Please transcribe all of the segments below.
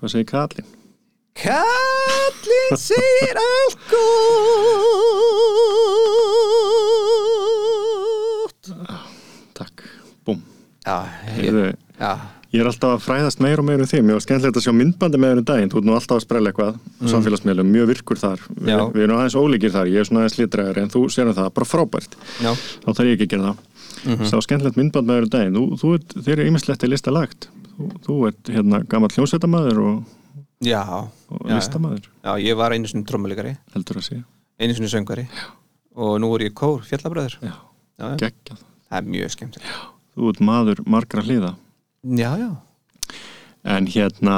Hvað segir Kallin? Kallin segir allt. Gott Takk, búm. Já, ég, já, Ég er alltaf að fræðast meir og meir um því Mér var skemmtilegt að sjá myndbandi með þér um daginn. Þú ert nú alltaf að sprella eitthvað mm. samfélagsmiðlum Mjög virkur þar. Vi. Við erum aðeins ólíkir þar. Ég er svona aðeins litræður En þú sér um það, bara frábært. Já, Þá þarf ég ekki að gera það. Mhm. Sá skemmtilegt myndband með þér um daginn. Þú, þú þeir eru ýmislegt í lista lagt Þú, þú ert hérna gammal hljómsveitamæður og, já, og Já, já. listamæður já, ég var einu sinni trommuleikari, einu sinni söngari og nú er ég kór, fjallabröður Já, já, já. geggjað. Það er mjög skemmtilegt. Þú ert maður margra hliða. Já, já, En hérna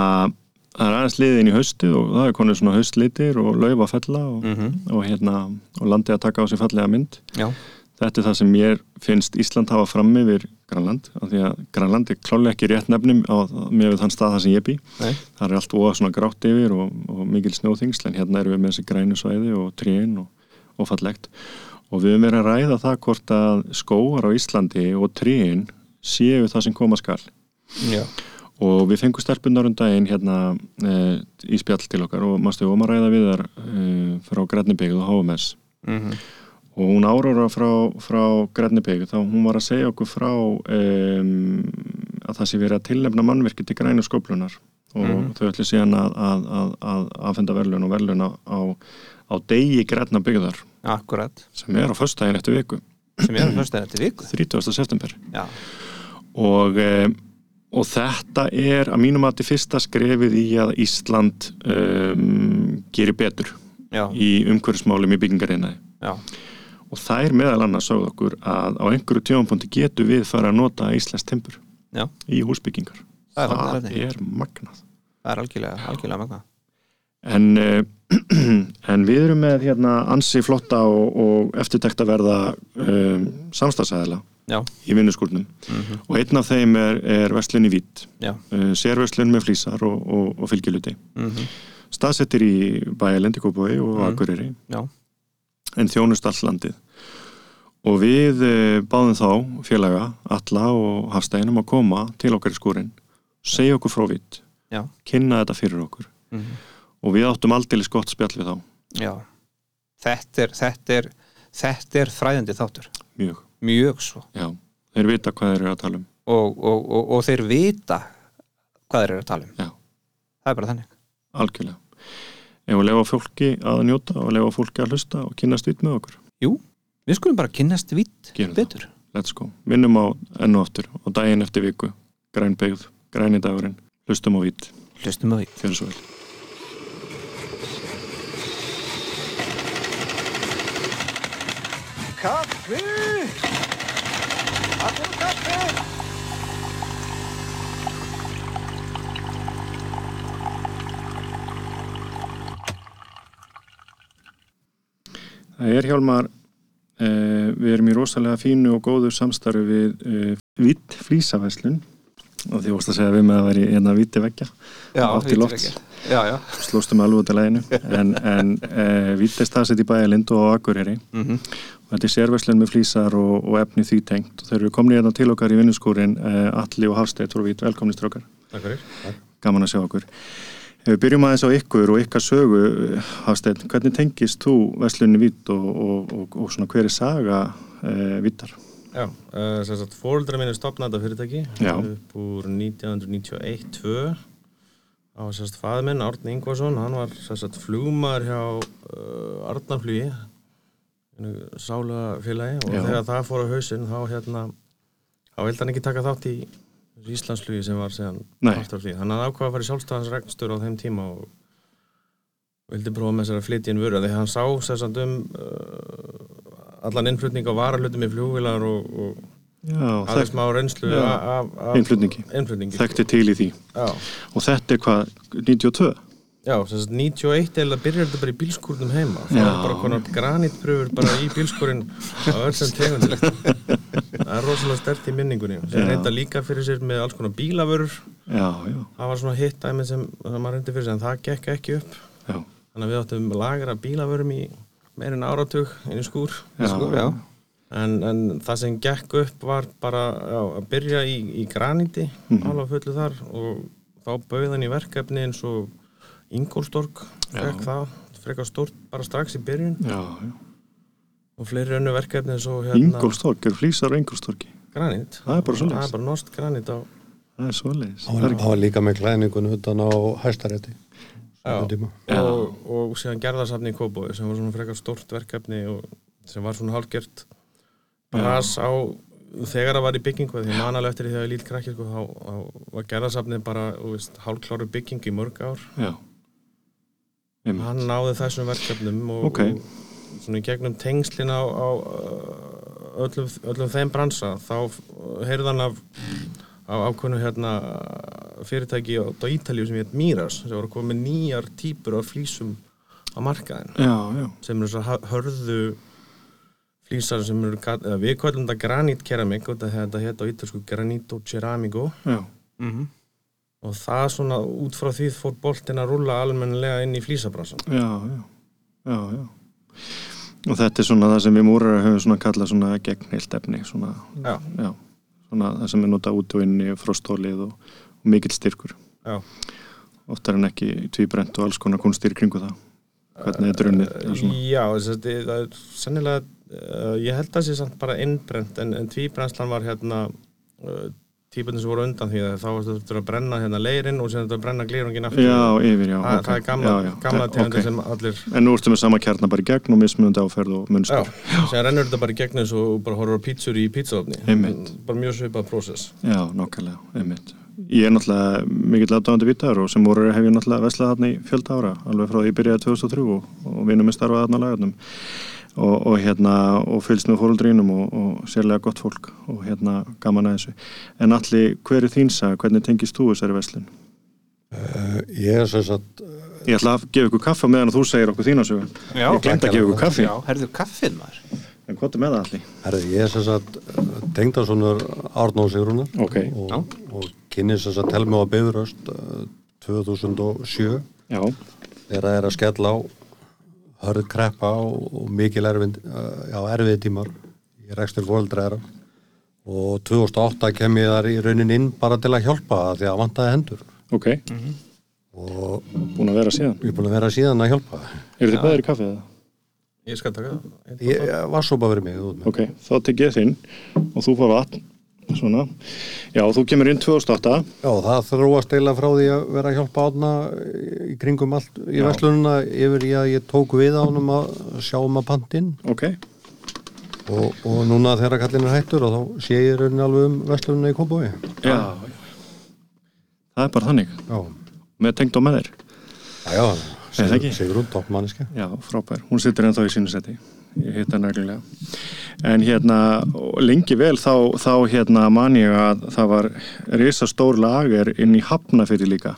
Það er aðeins liðin í haustið og það er konið svona haustlitir og lauf að fella og, mm og hérna og landið að taka á sig fallega mynd. Já, Þetta er það sem mér finnst Ísland hafa fram yfir Grænland af því að Grænland er klálega ekki rétt nefnum á, með þann stað það sem ég bý. Nei, það er allt óa svona grátt yfir og, og mikil snjóþingsl en hérna erum við með þessi grænu svæði og tríin og, og fallegt. Og við höfum verið að ræða það hvort að skóar á Íslandi og tríin séu það sem koma skal. Já, og við fengum stelpunar um daginn hérna e, í spjall til okkar og mástu um að ræða við þar e, frá Grænibegð og HMS mm og hún Áróra frá, frá Grænibegð þá hún var að segja okkur frá um, að það sé verið að tilnefna mannverki til grænu skóplunar og Mhm. þau ætlu síðan að, að, að, að aðfenda verðlun og verðlun á, á, á degi akkurat. Sem er á föstudaginn eftir viku. Sem er að fyrsta þetta viku. 30. september. Já, og, um, og þetta er að mínum að þetta fyrsta skrefið í að Ísland um, gerir betur já, í umhverfismálum í byggingarinnaði já, og það er meðal annars sögð okkur að á einhverju tjónpunkti getur við fara að nota Íslands timpur Já. í húsbyggingar. Það er það er magnað. Það er algjörlega, algjörlega magna en, uh, en við erum með hérna ansi flotta og, og eftirtekta verða um, samstagsæðila Já, í vinnuskúrnum. Mm og einn af þeim er, er verslun í Vít. Uh, sérverslun með flýsar og, og, og fylgiluti mm staðsettir í bæjalendi Kópói og Mm. Akureyri. Já, en þjónust allt landið og við eh, báðum þá félaga, Alla og Hafsteinum að koma til okkar í skúrin segja okkur Já. kynna þetta fyrir okkur mm og við áttum aldeilis gott spjall við þá já. Þetta er, þetta er, þetta er fræðandi þáttur. mjög, Mjög svo. já, þeir vita hvað þeir eru að tala um Og, og, og, og þeir vita hvað þeir eru að tala um. Já. Það er bara þannig. algjörlega ef að lefa fólki að njóta og lefa fólki að hlusta og kynast vitt með okkur Við skulum bara kynnast vitt betur. let's go, minnum á enn og aftur og daginn eftir viku, græn byggð græni dagurinn, hlustum á vitt Hlustum á vitt. fyrir svo vel Kaffi! Allir kaffi! Það er hjálmar við erum í rosalega fínu og góðu samstarfi við eh, vitt flýsavæslun og því vorst að segja við með að vera í hérna víti veggja. Átt í vitt loft. veggja. Já, já. slóstum alveg út af læginu en, en eh, vitt er staðsett í bæjalind og á Akureyri. Mm og þetta er sérvæslun með flýsar og, og efni því tengt. Og þeir eru komin hérna til okkar í vinnuskúrin eh, Alli og Hafsteit frá Vít, velkomni strókar Takk fyrir. gaman að sjá okkur Ef við byrjum aðeins á ykkur og ykkar sögu Hafsteit, hvernig tengist þú verslunni Vít og, og, og, og svona hver er saga eh, Vítar? Já, uh, sem sagt, fóruldra mínu stopnaði þetta fyrirtæki upp úr 1991-2 á sem sagt fæði minn, Árni Ingvarsson, hann var sem sagt flugmaður hjá uh, Arnarflugi sálega félagi og Já. þegar það fór á hausinn þá hérna þá vildi hann ekki taka þátt í Íslandsflugi sem var Nei. partur af því. Hann hafði ákvað að fara í sjálfstæðansregnstör á þeim tíma og vildi prófa með sér að flytja inn vöru því hann sá sem sagt um uh, allan innflutning á varahlutum í flugvilar og, og Já, aðeins smá reynslu af, af, af Innflutningi. innflutningi. þekkti til í því Já, og þetta er hvað, 92? Já sem sagt 91 eða byrjar þetta bara í bílskúrnum heima. Það er bara konar granítpröfur bara í bílskúrin á öllum tegundir það er rosalega stert í minningunni. Sem reynda líka fyrir sér með alls konar bílavörur. Já, já, það var svona hitt dæmi sem, maður reyndi fyrir sér en það gekk ekki upp. Já, þannig að við áttum lagra bílavörum í meirinn áratug inn í skúr. Já. En, en það sem gekk upp var bara að byrja í, í graníti Mhm. alveg fullu þar og þá bauðan í verkefni eins og Ingolstorg Já. fekk það, frekar stórt bara strax í byrjun. Já, já. og fleiri önnu verkefni eins og hérna Ingolstorg, er flýsar á Ingolstorgi granít. Það er bara það er bara nost granít á það er svoleiðis. Hann Það var, hann var líka með klæningun utan á hæstarétti. Og, og síðan gerðarsafni í Kóbói sem var svona frekar stórt verkefni og sem var svona hálfgjört bras á þegar það var í byggingu því manalega eftir því þegar ég lít krakki sko, þá, var gerðarsafni bara hálfkláru byggingu í mörg ár. Já Einmitt. hann náði þessum verkefnum og, Ok. og svona í gegnum tengslin á, á öllum, öllum þeim bransa þá heyrði hann af á ákveðnu hérna fyrirtæki á, Ítalíu sem heit Miras sem voru að koma með nýjar típur af flísum á markaðin já, já, sem eru svo hörðu flísar sem eru við kvöldum þetta granít keramik og þetta heit á ítalsku granito ceramico já Mhm. Og það svona út frá því fór boltin að rúlla almennilega inn í flísabransan já, já, já, já. Og þetta er svona það sem við múrar höfum svona kallað svona gegnhilt efni svona, Já. já, svona það sem er notað út og inni frostólið og, og mikill styrkur Já. oftar en ekki tvíbrent og alls konar kunstir kringu það hvernig þetta er unnið. Já, þetta- það er sennilega uh, ég held að það sé samt bara innbrent en, en tvíbrenslan var hérna típundin sem voru undan því að þá þurftur að brenna hérna leirinn og sem þetta að brenna glýrungin aftur. Já, yfir, já, það, ok. það er gamla, já, já, gamla tegundir sem allir En nú ertu með sama kjarnar bara í gegn og mismunandi áferð og Já, munstur sem rennur þetta bara í gegn eins og bara horfur á pítsur í pítsaofni Einmitt. bara mjög svipað prósess. Já, nokkarlega, einmitt. Ég er náttúrulega mikill aðdáðandi vitaður og sem voru hef ég náttúrulega veslað þarna í fjölda ára, alveg frá því ég byrjaði 2003 og, og vinum á og, og hérna, og fylgst með fóröldrínum og, og sérlega gott fólk og hérna gaman að þessu. En allir, hver er þín sag, hvernig tengist þú þessari veslun? Uh, ég er sem sagt Ég ætla að gefa ykkur kaffa meðan þú segir okkur þína sögu. Já, Ég glemt að gefa ykkur kaffi. Já, herðu kaffið maður En hvað er með það allir? herri, ég er sem sagt tengdasonur Arnó Sigrunar Ok, og, og kynni sem sagt Helmi á Beðuröst uh, 2007 já, þegar það er að skella á hörð kreppa og, mikil erfið, já, erfið tímar. Í rekstur fóreldræðra og 2008 kem ég þar í raunin inn bara til að hjálpa það því að vantaði hendur. Ok, og búin að vera síðan. ég er búin að vera síðan að hjálpa. Eru þið bæðir í kaffið það? Ég skal taka það. Ég, ég var svo bara verið mig út með. Ok, þá tek ég þinn og þú fá vatn svona. Já, þú kemur inn 2008 Já, það þróast eiginlega frá því að vera að hjálpa átna í kringum allt í Já. verslununa yfir í að ég tók við á honum að sjá um að pantinn. Ok, og, og núna þegar kallin er hættur og þá sé ég raunin alveg um verslununa í Kópói já Það er bara þannig. Já, með tengt á með þér já, já? Sigur, Sigrún, toppmanniska Já, frábær, hún situr ennþá í sínu seti ég hitt hann reglulega en hérna, og lengi vel þá, þá hérna man ég að það var risa stór lager inn í Hafnafyrir líka.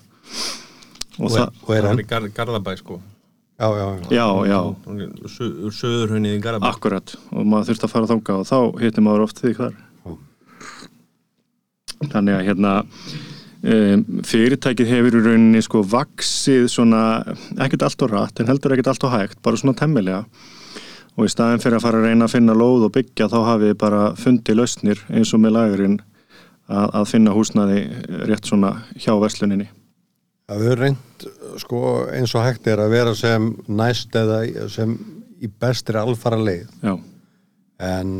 Og, og, það, er, og Það er var enn í Gar Garðabæ sko. Já, já, já. Já, söðurhaunnið í Garðabæ. Akkurat. Og maður þurfti að fara þangað og þá hittir maður oft þar. Já. þannig að hérna um, fyrirtækið hefur í rauninni sko vaksið svona ekkert allt og rætt en heldur ekkert allt og hægt bara svona temmilega og í staðin fyrir að fara að reyna að finna lóð og byggja þá hafið þið bara fundið lausnir eins og með lagurinn að, að finna húsnaði rétt svona hjá versluninni. Það við reynd sko eins og hægt er að vera sem næst eða sem í bestri alfara leið já, en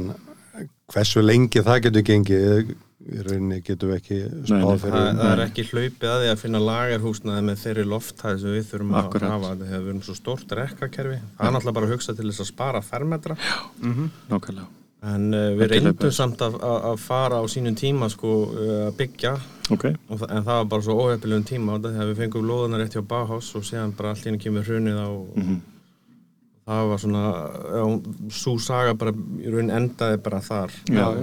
hversu lengi það getur gengið í rauninni getum við ekki nei. spáð Það, fyrir það er ekki hlaupið að því að finna lagarhúsnaði með þeirri lofthæð sem við þurfum Akkurat. að hafa þegar við erum svo stórt rekkakerfi það er náttúrulega bara að hugsa til þess að spara fermetra. Nákvæmlega. En uh, við reyndum samt að, að að fara á sínum tíma sko uh, að byggja. Ok, og það, en það var bara svo óhefnilegum tíma á þetta þegar við fengum lóðuna rétt hjá Bauhaus og síðan bara henni kemur hrunið á Mhm. Það var svona svo saga bara í raun endaði bara þar. Að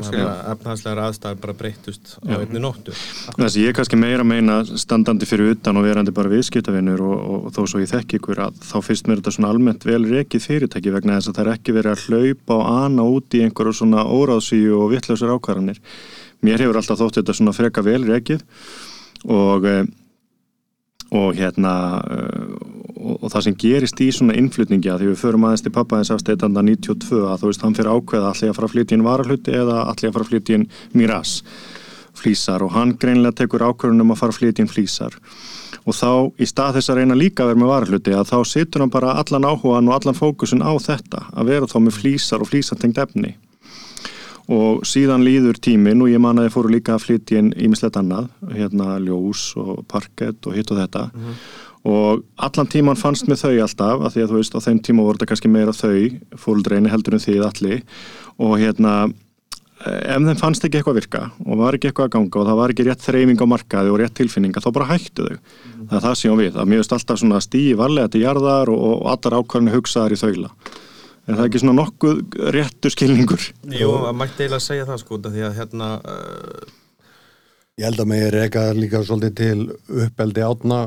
efnaðslegar aðstæður bara breyttust á einni nóttu. Það sem ég kannski meira að meina standandi fyrir utan og verandi bara viðskiptavinnur og, og þó svo ég þekki ykkur að þá finnst mér þetta svona almennt vel rekið fyrirtæki vegna þess að það er ekki verið að hlaupa og ana út í einhverju svona óráðsíu og vittlausar ákvarðanir. Mér hefur alltaf þótt þetta svona freka vel rekið og eh, og hérna eh, og, og það sem gerist í svona innflutningi að því við förum aðeins til pappa þess afstætanda 92 að þú veist hann fyrir ákveða allir að fara að flytja inn varahluti eða allir að fara að flytja inn miras flýsar og hann greinlega tekur ákvörðunum að fara að flytja inn flýsar og þá í stað þess að reyna líka að vera með varahluti að þá situr hann bara allan áhugan og allan fókusin á þetta að vera þá með flýsar og flýsatengt efni og síðan líður tímin og ég man að ég fóru líka að flytja inn ímislegt annað, hérna ljós og parkett og hitt og þetta. Og allan tíman fannst með þau alltaf að því að þú veist á þeim tíma voru þetta kannski meira þau fóldreini heldur en þið allir. Og hérna ef þeim fannst ekki eitthvað virka og var ekki eitthvað að ganga og það var ekki rétt þreyfing á markaði og rétt tilfinninga þá bara hættu þau. Það er það sem við, að mér veist alltaf svona stíi varlega til jarðar og, og allar ákvarðinu hugsaðar í þaula er það ekki svona nokkuð réttu skilningur? Jú, það mætti eiginlega segja það sko því að hérna uh, Ég held að mig er eitthvað líka svolítið til uppeldi átna.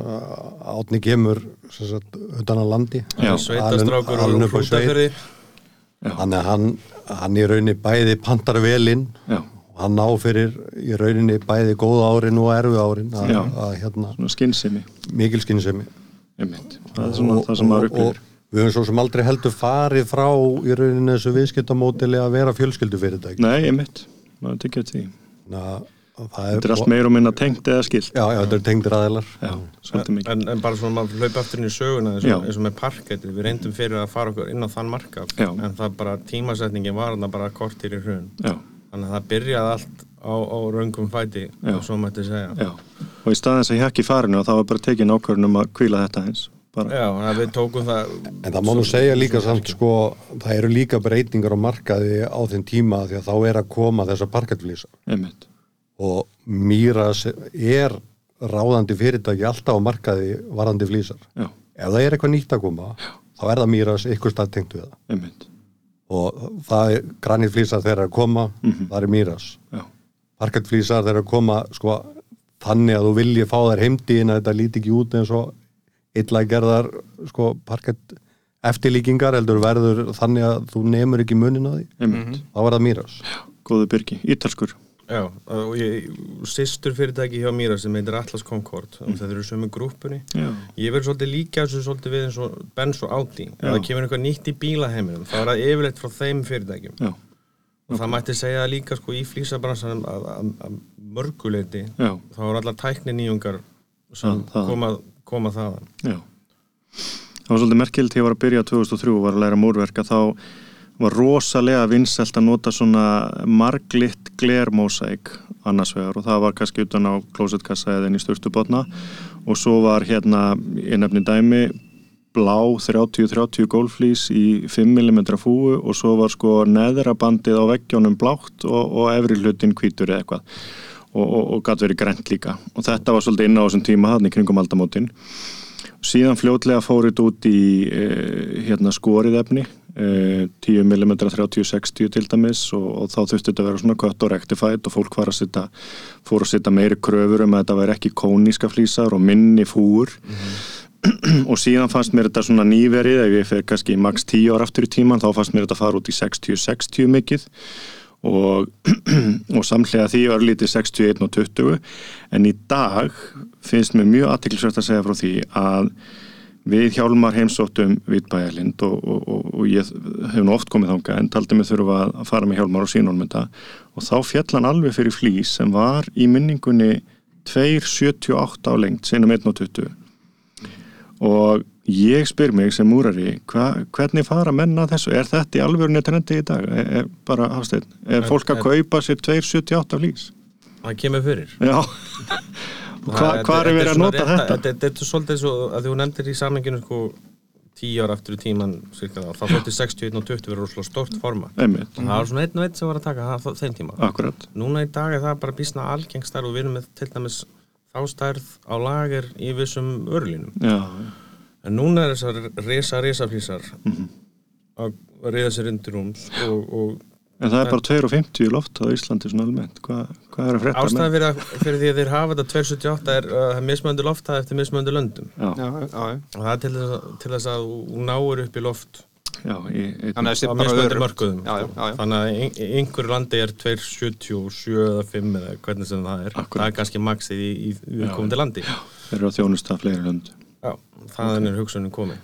Átni kemur sem sagt, utan að landi. Já. sveitastrákur og upp á sveit. hrútafyrði Þannig að hann, hann í rauninni bæði pantar velinn Já, og hann ná fyrir í rauninni bæði góða árin og erfu árin að, að hérna svona skinnsemi mikil skinnsemi það er svona það sem maður og, upplifir. og við höfum svo sem aldrei heldur farið frá í rauninni þessu viðskiptamódili að vera fjölskyldufyrirtæki. Nei, einmitt, maður tekja því. Að það er, Þetta er allt meir og minna tengt eða skilt Já, já, þetta er tengdir aðeilar Já, svolítið mikið. En, en bara svona maður hlaupa aftur inn í söguna eins og, eins og með parketti, við reyndum fyrir að fara okkur inn á þann markað. Já. en það bara tímasetningin var þarna bara kortir í hrun. Já, þannig að það byrjaði allt á, á raungum fæti svo mætti segja. Já. Og í staðins að ég ekki farinu og það var bara tekin ákvörðun um að kvíla þetta eins bara, Já, við tókum það En það má nú segja líka samt sko, það eru líka breytingar á markaði á þeim tíma því að þá er að koma þessar parkettflýsar einmitt. Og Míras er ráðandi fyrirtæki alltaf á markaði varandi flýsar. Já, Ef það er eitthvað nýtt að koma, þá er það Míras ykkur stað tengt við það. einmitt. Og það er granit flýsar þegar að koma, það er Míras. Já, Parkettflýsar þegar að koma sko, þannig að þú vilji fá þær heimdíin að þetta líti ekki út eins og illa gerðar sko, parkett eftirlíkingar heldur verður þannig að þú nemur ekki munin á því. einmitt. Þá er það Míras. Góðu byrki, ítalskur. Já, og ég, sýstur fyrirtæki hjá mér sem heitir Atlas Concord og þetta eru sömu grúpunni. Já, Ég verður svolítið líka þessu svolítið við eins og Benz og Audi. Ef það kemur eitthvað nýtt í bílaheiminum þá er það yfirleitt frá þeim fyrirtækjum. Já, og það mætti segja líka sko í flýsabransanum að, að, að mörguleiti já, þá er allar tækni nýjungar sem Já, það. Koma, þaðan. Já. Það var svolítið merkild þegar ég var að byrja 2003 og var að læra múrverka þá var rosalega vinsælt að nota svona marglitt glermósæk annars vegar og það var kannski utan á klósetkassa eða inn í störtubotna og svo var hérna í nefni dæmi blá 30-30 gólflís í 5 mm fúu og svo var sko neðra bandið á veggjónum blátt og, og efri hlutin hvítur eða eitthvað og, og, og gæti verið grænt líka. Og þetta var svolítið inn á þessum tíma hann í kringum aldamótin. Síðan fljótlega fórið út í e, hérna skorið efni e, 10 mm 30-60 til dæmis og, og þá þurfti þetta að vera svona cut og rectified og fólk að setja fór að setja meiri kröfur um að þetta væri ekki kóníska flýsar og minni fúur og síðan fannst mér þetta svona nýverið ef ég fer kannski max 10 ára aftur í tíman þá fannst mér þetta fara út í 60-60 mikið og, og samlega því var lítið 61 og 20 en í dag finnst mér mjög aðtiklisvægt að segja frá því að við hjálmar heimsóttum Vitbæjarlind og, og, og, og ég hef nú oft komið þánga en taldi mig þurfa að fara með hjálmar og sínum og þá fjallan alveg fyrir flýs sem var í minningunni 2,78 á lengt sinum 1,20 og ég spyr mig sem múrari hva, hvernig fara menna þessu? Er þetta í alvörunni trendi í dag? Er, er bara hafsteinn, er fólk að kaupa sér 2,78 flýs það kemur fyrir. Hvað er verið að nota þetta? Þetta er svolítið svo að þú nefndir í samenginu sko 10 ára aftur í tíman þá. Þótti 61 og 20 verið rosalega stórt forma einmitt, það var svona einn og einn sem var að taka það þeim tíma. Akkurat núna í dag er það bara bísna algengstar og við erum með til dæmis þá stærð á lager í vissum örlínum já, en núna er þessar resa resa flýsar Mhm. að reyða sér undir og en það er bara 2,50 í loft á Íslandi svona almennt, Hva, hvað er að frétta ástæðan fyrir, að, fyrir því að þeir hafa þetta 278 er að það er mismöndi loftað eftir mismöndi löndum. Já, já, já, og það er til þess að, til þess að þú náir upp í loft já, í, í, að á já, já. þannig að ein- í einhverju landi er 277 eða 5 eða hvernig sem það er. Akkúrat. það er kannski maxið í, í viðkomandi landi. Þeir eru að þjónusta fleiri lönd Já, þaðan er hugsunin komin.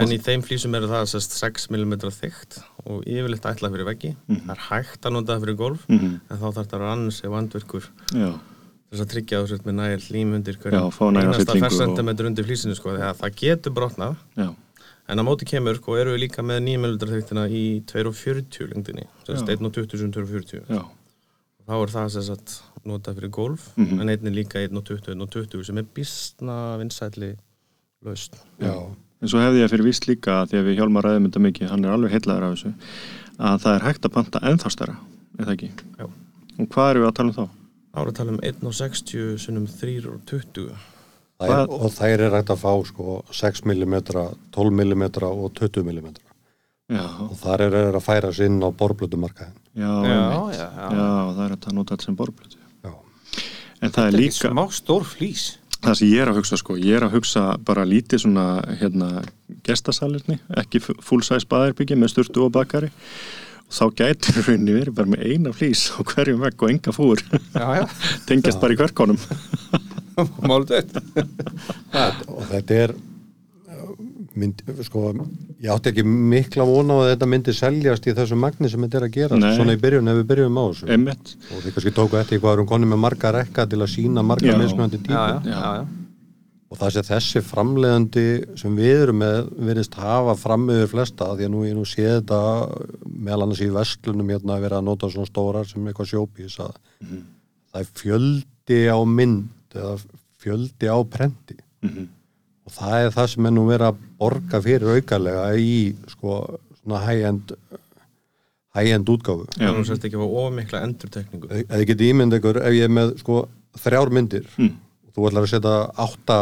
En í þeim flýsum eru það sest, 6 mm þygt og yfirleitt ætlað fyrir veggi. Það er hægt að nota það fyrir golf, Mhm. en þá þarf það að vandverkur Já, þess að tryggja þessu með nægir lím undir Já, fá næga einasta fyllingu og- fersentimetr undir flýsinu sko, það getur brotnað. Já, en á móti kemur sko eru við líka með 9 mm þyktina í 240 lengdinni, sérst Já. 1.20 sem 240 já, þá er það sérst að nota fyrir golf Mhm. en einnig líka 1.20 1.20 sem er býstna vinsætli laust Já, En svo hefði ég fyrir víst líka að því að við hjálmar ræðum þetta mikið, hann er alveg heillaður af þessu, að það er hægt að panta er það ekki? Já. Og hvað erum við að tala um þá? að tala um 1.60 sinnum 3.20 það er, og þær er hægt að fá sko 6 mm, 12 mm og 20 mm Já, og þar er er að færa sig inn á borblötumarkaðin. já, Já, já, já. já, það er að nota þetta sem borblötu. Já. En það Þetta er er líka, smá stór flýs það sem ég er að hugsa sko, ég er að hugsa bara lítið svona, hérna, gestasalirni, ekki full size baðherbyggi með sturtu og bakari. Og þá gætir rauninni verið bara með eina flýs á hverjum vegg og enga fúr, tengjast bara í hverkonum. málu dött og þetta er mynd, sko, ég átti ekki mikla vona á að þetta myndi seljast í þessu magni sem þetta er að gera Nei. svona í byrjun ef við byrjum á þessu. Einmitt, og þið kannski tóku eftir hvað erum konið með marga rekka til að sína marga mismunandi Já, típu já, já, já. Og það sé þessi framleiðandi sem við erum með verðist hafa fram yfir flesta því að nú ég nú sé þetta meðal annars í vestlunum hérna að vera að nota svona stórar sem eitthvað sjópís að það er fjöldi á mynd eða fjöldi á prenti. Mhm. Og það er það sem er nú verið að borga fyrir aukalega í sko svona high-end high-end útgáfu Já. að sérst ekki að fá ofmikla endurtekningu ef þið getið ímynd ykkur ef ég er með sko þrjár myndir Mm. og þú ætlar að setja átta,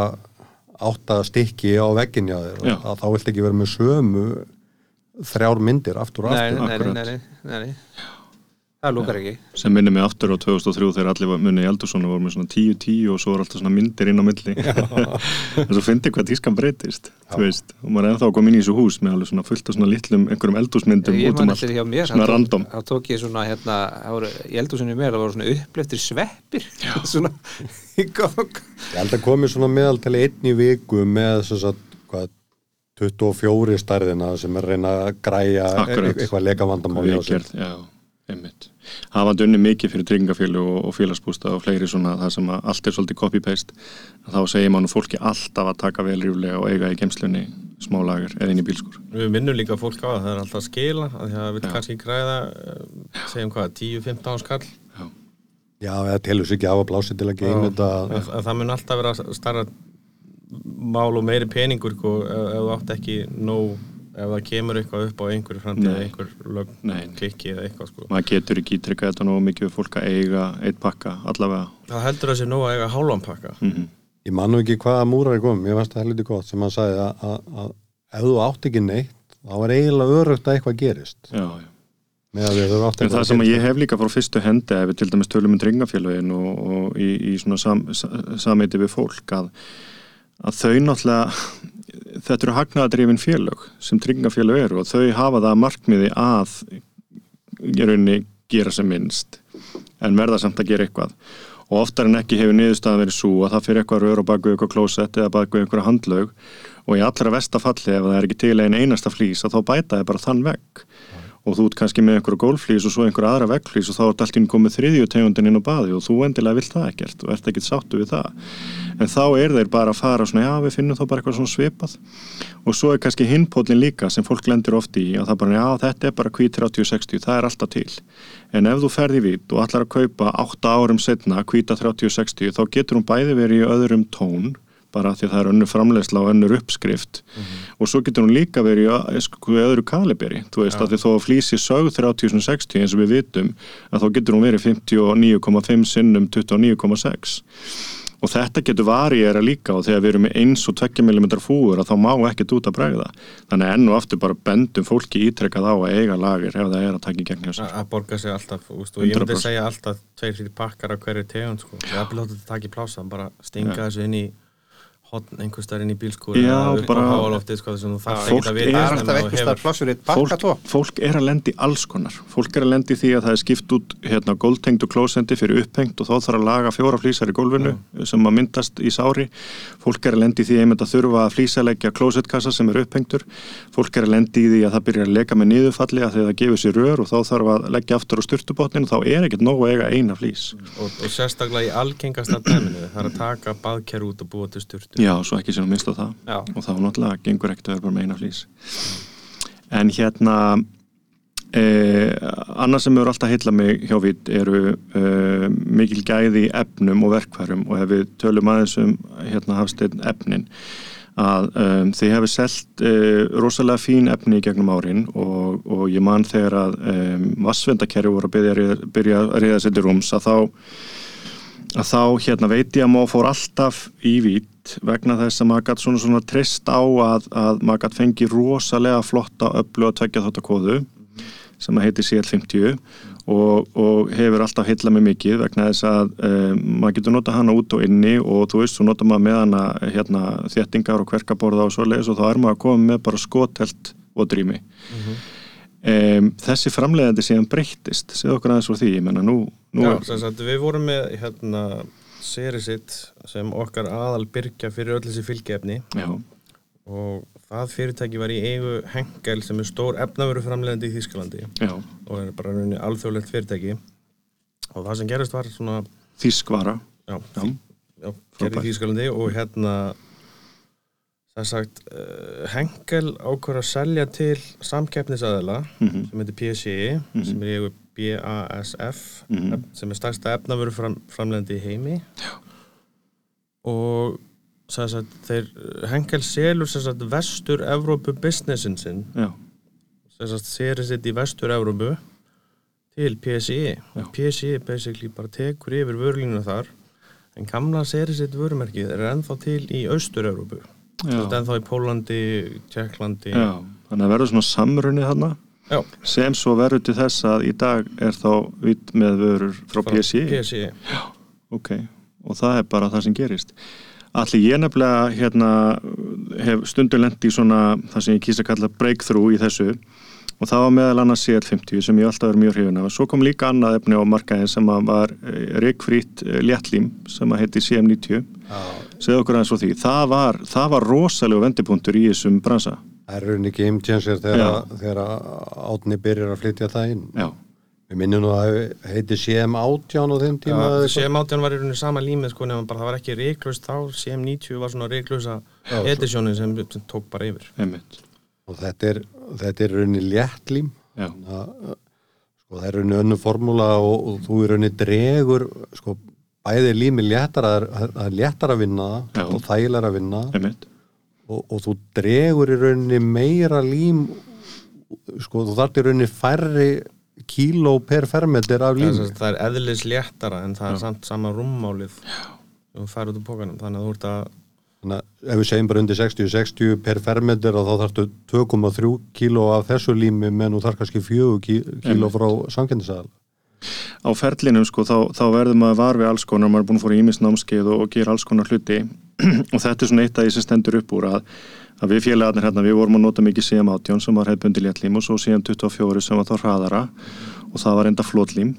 átta stykki á veggin hjá þér Já. að þá vilt ekki vera með sömu þrjár myndir aftur og aftur nei, nei, nei, nei, nei. Það lúkar ekki. Sem minnir mig aftur á 2003 þegar allir munið í Eldurssonu voru með svona 10-10 og svo var alltaf svona myndir inn á milli. En svo fyndi hvað tískan breytist þú veist, og maður er ennþá að koma inn í þessu hús með alveg svona fullt af svona litlum einhverjum eldúsmyndum Ég út um man allt. eftir hjá mér svona random. Þá tók ég svona hérna voru, Ég heldur sinni mér, það voru svona uppleftir sveppir. Svona í gang. Ég held að komi svona meðaltali einn í viku með að hvað 24 stærðina sem er reyna að græja Akkurat. eitthvað leikavandamál sér já, einmitt. Hafandi unni mikið fyrir tryggingafélag og, og félagsbústa og fleiri svona það sem að allt er svolítið copy-paste þá segir mann fólki alltaf að taka vel ríflega og eiga í gemslunni smá lager eða inn í bílskur við minnum líka fólk á það, það er alltaf að skila að því að það vil Já. kannski græða eh, segjum hvað, 10-15 skall? Já, eða telur sig ekki af að blási til að geima þetta. Að, að það mun alltaf vera starra mál og meiri peningur sko, ef, ef þú átt ekki nóg ef það kemur eitthvað upp á einhverju framtíð Nei. einhver lög, Nei, nei. klikki eða eitthvað sko. maður getur ekki ítrykkað þetta nógu mikið við fólk að eiga eitt pakka allavega það heldur að sé nóg að eiga hálfan pakka mm Ég man nú ekki hvaða múrar er komið, mér fannst það helviti gott sem hann sagði að, að, að ef þú átt ekki neitt, þá er eiginlega örugt að eitthvað gerist. já, já að eitthvað það sem að ég hef líka frá fyrstu hendi ef við til dæmis tölum um tryggingafélagin og, og í, í svona sam, sameiti við fólk að, að þau náttúrulega þetta eru hagnaðadrifin félög sem tryggingafélag eru og þau hafa það að markmiði að rauninni gera sem minnst en verða samt að gera eitthvað. Og oftar en ekki hefur niðurstaðan verið svo að það fyrir eitthvað rör og baku eitthvað klósett eða baku eitthvað handlaug og í allra vestafalli ef það er ekki til einn einasta flýs að þá bæta þið bara þann vegg og þú ert kannski með einhverju gólflýs og svo einhverju aðra veggflýs og þá ert allt í einu komið þriðju tegundin inn á baði og þú endilega vilt það ekkert og ert ekkert sáttu við það. En þá er þeir bara að fara svona já við finnum þá bara eitthvað svona svipað. Og svo er kannski hinpóllin líka sem fólk lendir oft í að það bara já þetta er bara kví 30-60 það er alltaf til. En ef þú ferði vít og allar að kaupa 8 árum setna kvíta 30-60 þá getur hún bæði verið í öðrum tón bara því að það er önnur framleiðsla og önnur uppskrift. Og svo getur hún líka verið í sko, öðru kaliberi. Þú veist að því þó að flýsi sög 3060 eins og við vitum að þá getur hún verið 59,5 sinnum 29,6 og þetta getur variera líka og þegar við erum með 1 og 2 mm fúur að þá má ekkert út að bregða. Þannig enn og aftur bara bendum fólki ítrekkað á að eiga lagir ef það er að taka í gegn hjá sér að borga sig alltaf úst, og ég myndi 100%. segja alltaf tveir fyrir pakkar af hverju tegund sko. ég hotn einhver staðar inn í bílskúri Já, á háaloftið sko, ekki að Það er alltaf eitthvað starf plássur eitt bakka tvo. fólk, fólk er að lendi alls konar. Fólk er að lendi því að það er skipt út hérna, góldtengdu klósendi fyrir upphengt og þá þarf að laga fjóra flýsar í gólfinu sem að myndast í sári. Fólk er að lendi því einmitt að þurfa að flýsalegja klósettkassa sem er upphengtur. Fólk er að lendi í því að það byrjar að leka með niðurfalli að því að það gefur sér rör og þá þarf að leggja aftur á styrtubotnin og þá er ekkert nógu að eiga eina flýs og, og sérstaklega í algengasta dæminu það er að taka baðker út og búa til styrtu Já, svo ekki sem að minnst á það. Já. og þá náttúrulega gengur ekkert að vera bara með eina flýs en hérna eh, annað sem hefur alltaf heilla mig hjá vitt eru eh, mikil gæði efnum og verkværum og ef við tölum aðeins um hérna hafsteinn efnin að um, þið hefur selt uh, rosalega fín efni í gegnum árin. Og, og ég man þegar að um, vassvendakerfi voru að byrja, að ríða- byrja að reyða sér til rúms að þá að þá hérna veit ég að maður fór alltaf í vít vegna þess að maður gætt svona svona trist á að, að maður gætt fengi rosalega flotta öllu að tvekja þátt að kóðu sem að heiti CL50 og, og hefur alltaf heilla mig mikið vegna þess að um, maður getur nota hana út og inni og þú veist, svo nota maður með hana hérna, þéttingar og kverkaborða og svoleiðis og þá er maður að koma með bara skotelt og drými um, þessi framleiðandi síðan breyttist. Segðu okkur aðeins frá því, ég menna nú, nú Já, er, við vorum með hérna Serisitt sem okkar aðal byrgja fyrir öll þessi fylgjefni já, og það fyrirtæki var í eigu Hengel sem er stór efnavöru framlegandi í Þýskalandi já, og er bara rauninni alþjóðlegt fyrirtæki. Og það sem gerist var svona þískvara já, já, gerði í Þýskalandi og hérna það er sagt uh, Hengel ákvör að selja til samkeppnisaðila mhm, sem heitir PSI sem er í BASF Mhm. sem er stærsta efnavöru fram, framlegandi í heimi. Já. og sem sagt, þeir Hengel selur sagt vestur Evrópu businessin sinn. Já, sem sagt séri sitt í vestur Evrópu til PSI og PSI basically bara tekur yfir vörlínuna þar en gamla séri sitt vörumerkið er ennþá til í austur Evrópu já, ennþá í Pólandi, Tjekklandi já þannig að verður svona samrunni þarna. Já. sem svo verður til þess að í dag er þá vitt með vörur frá PSI PSI ok, og það er bara það sem gerist. Allir ég nefnilega hérna hef stundum lent í svona það sem ég kýsa að kalla breakthrough í þessu og það var meðal annars CL50 sem ég alltaf er mjög hrifin af. Svo kom líka annað efni á markaðin sem að var reikfrít léttlím sem að heiti CM90 segðu okkur aðeins frá því það var, það var rosalega vendipunktur í þessum bransa Það er rauninni game changer þegar, þegar átni byrjar að flytja það inn. Já, Við minnum nú að það heiti CM átján á þeim tíma. eitthvað. CM18 var í rauninni sama límið sko nefnum bara það var ekki reiklaust þá CM90 var svona reiklausa edisjónin sem, sem tók bara yfir einmitt Og þetta er, þetta er rauninni léttlím. Já, Það, sko, það er rauninni önnu formúla og, og þú er rauninni dregur, sko, bæði lími léttara, það er- það er léttara að vinna Já. það og þægilega að vinna það. Og, og þú dregur í rauninni meira lím sko þú þarf í rauninni færri kíló per fermetir af það lím er, það er eðlis léttara en það er samt sama rúmmálið sem þú fær út úr pókanum þannig að þú ert að þannig að ef við segjum bara undir 60-60 per fermetir og þá þarftu 2,3 kíló af þessu lími menn þú þarf kannski 4 kí- kíló frá samkynnsæðal á ferlinum sko þá, þá verður maður var við alls konar, maður er búin að fóra ímis námskeið og, og gera alls konar hluti. Og þetta er svona eitt af því sem stendur upp úr að, að við félagarnir hérna, við vorum að nota mikið CM18 sem var hefðbundi léttlím og svo CM24 sem var þá hraðara. Og það var enda flótlím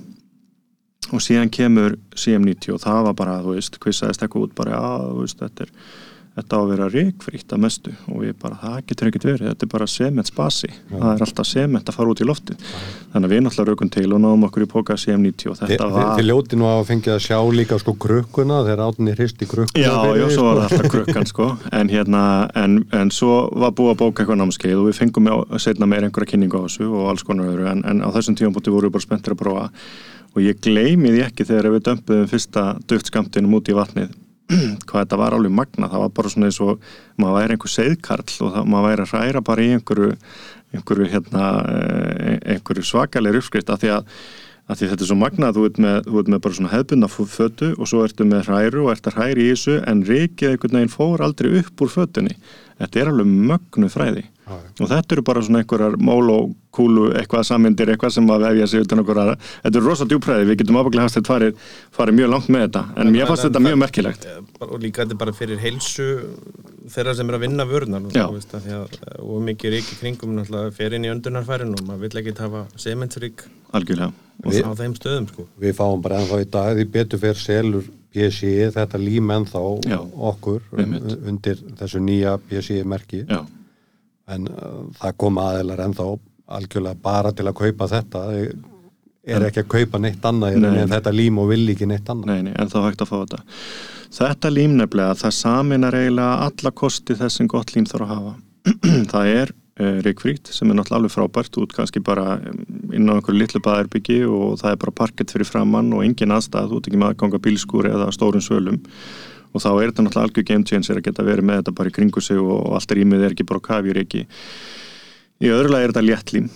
og síðan kemur CM90 og það var bara, þú veist, kvissaðist eitthvað út bara, að, þú veist, þetta er þetta á að vera ríkfrítt að mestu. Og við bara, það getur ekkert verið, þetta er bara sements basi, það er alltaf sement að fara út í loftið. Þannig að við náttúrulega raugum til og náðum okkur í póka CM90 og þetta þi- var Þið ljóti nú að fengið að sjá líka sko krukkuna þegar átni hristi krukkuna Já, fyrir já, því, svo var sko. það alltaf krukkan sko. En hérna, en, en svo var búið að bóka eitthvað námskeið og við fengum setna meir einhverja kynningu á þessu og alls konar öðru. En, en á þessum tímapunkti og ég gleymi því ekki þegar við dömpuðum fyrsta duftskamtinum út í vatnið. Hvað þetta var alveg magna, það var bara svona eins og maður væri einhver seiðkarl og það, maður væri að hræra bara í einhverju einhverju, hérna, eh, einhverju svakalegri uppskrift af því að að því þetta er svo magnað, þú ert með, með bara svona hefbundna fötu og svo ertu með hræru og ert að hræri í þessu en reikið einhvern veginn fór aldrei upp úr fötunni. Þetta er alveg mögnu fræði. Og þetta eru bara svona einhverjar mól og kúlu eitthvað sammyndir, eitthvað sem að vefja sig utan okkur aðra. Þetta eru rosa djúpræði, við getum ábygglega haft þetta farið, farið mjög langt með þetta en mér fannst þetta mjög merkilegt. og líka þetta er bara fyrir heilsu þeirra sem er að vinna að því að og mikið rík í kringum fer inn í öndunarfærin og maður vill ekki hafa sementsrík algjörlega. og Við- á þeim stöðum sko. Við fáum bara ennþá í dag því betur fyrir selur PSI þetta lím ennþá Já, okkur undir þessu nýja PSI merki. Já, en uh, það koma aðeinar ennþá algjörlega bara til að kaupa þetta. Er ekki að kaupa neitt annað Nei. en þetta lím og vil ekki neitt annað. Nei, nei, en þá hægt að fá þetta. Þetta lím nefnilega, það saminar eiginlega alla kosti þess sem gott lím þarf að hafa. Það er uh, Ríkfrít sem er náttúrulega alveg frábært. Út kannski bara um, inn á einhverju litlu baðherbyggi og það er bara parkett fyrir framann og engin aðstæð, út ekki með að ganga bílskúri eða stórum svölum og þá er þetta náttúrulega algjör game changer að geta verið með þetta bara í kringu sig og, allt rýmið er ekki bara kafjur ekki í öðru lagi er þetta léttlím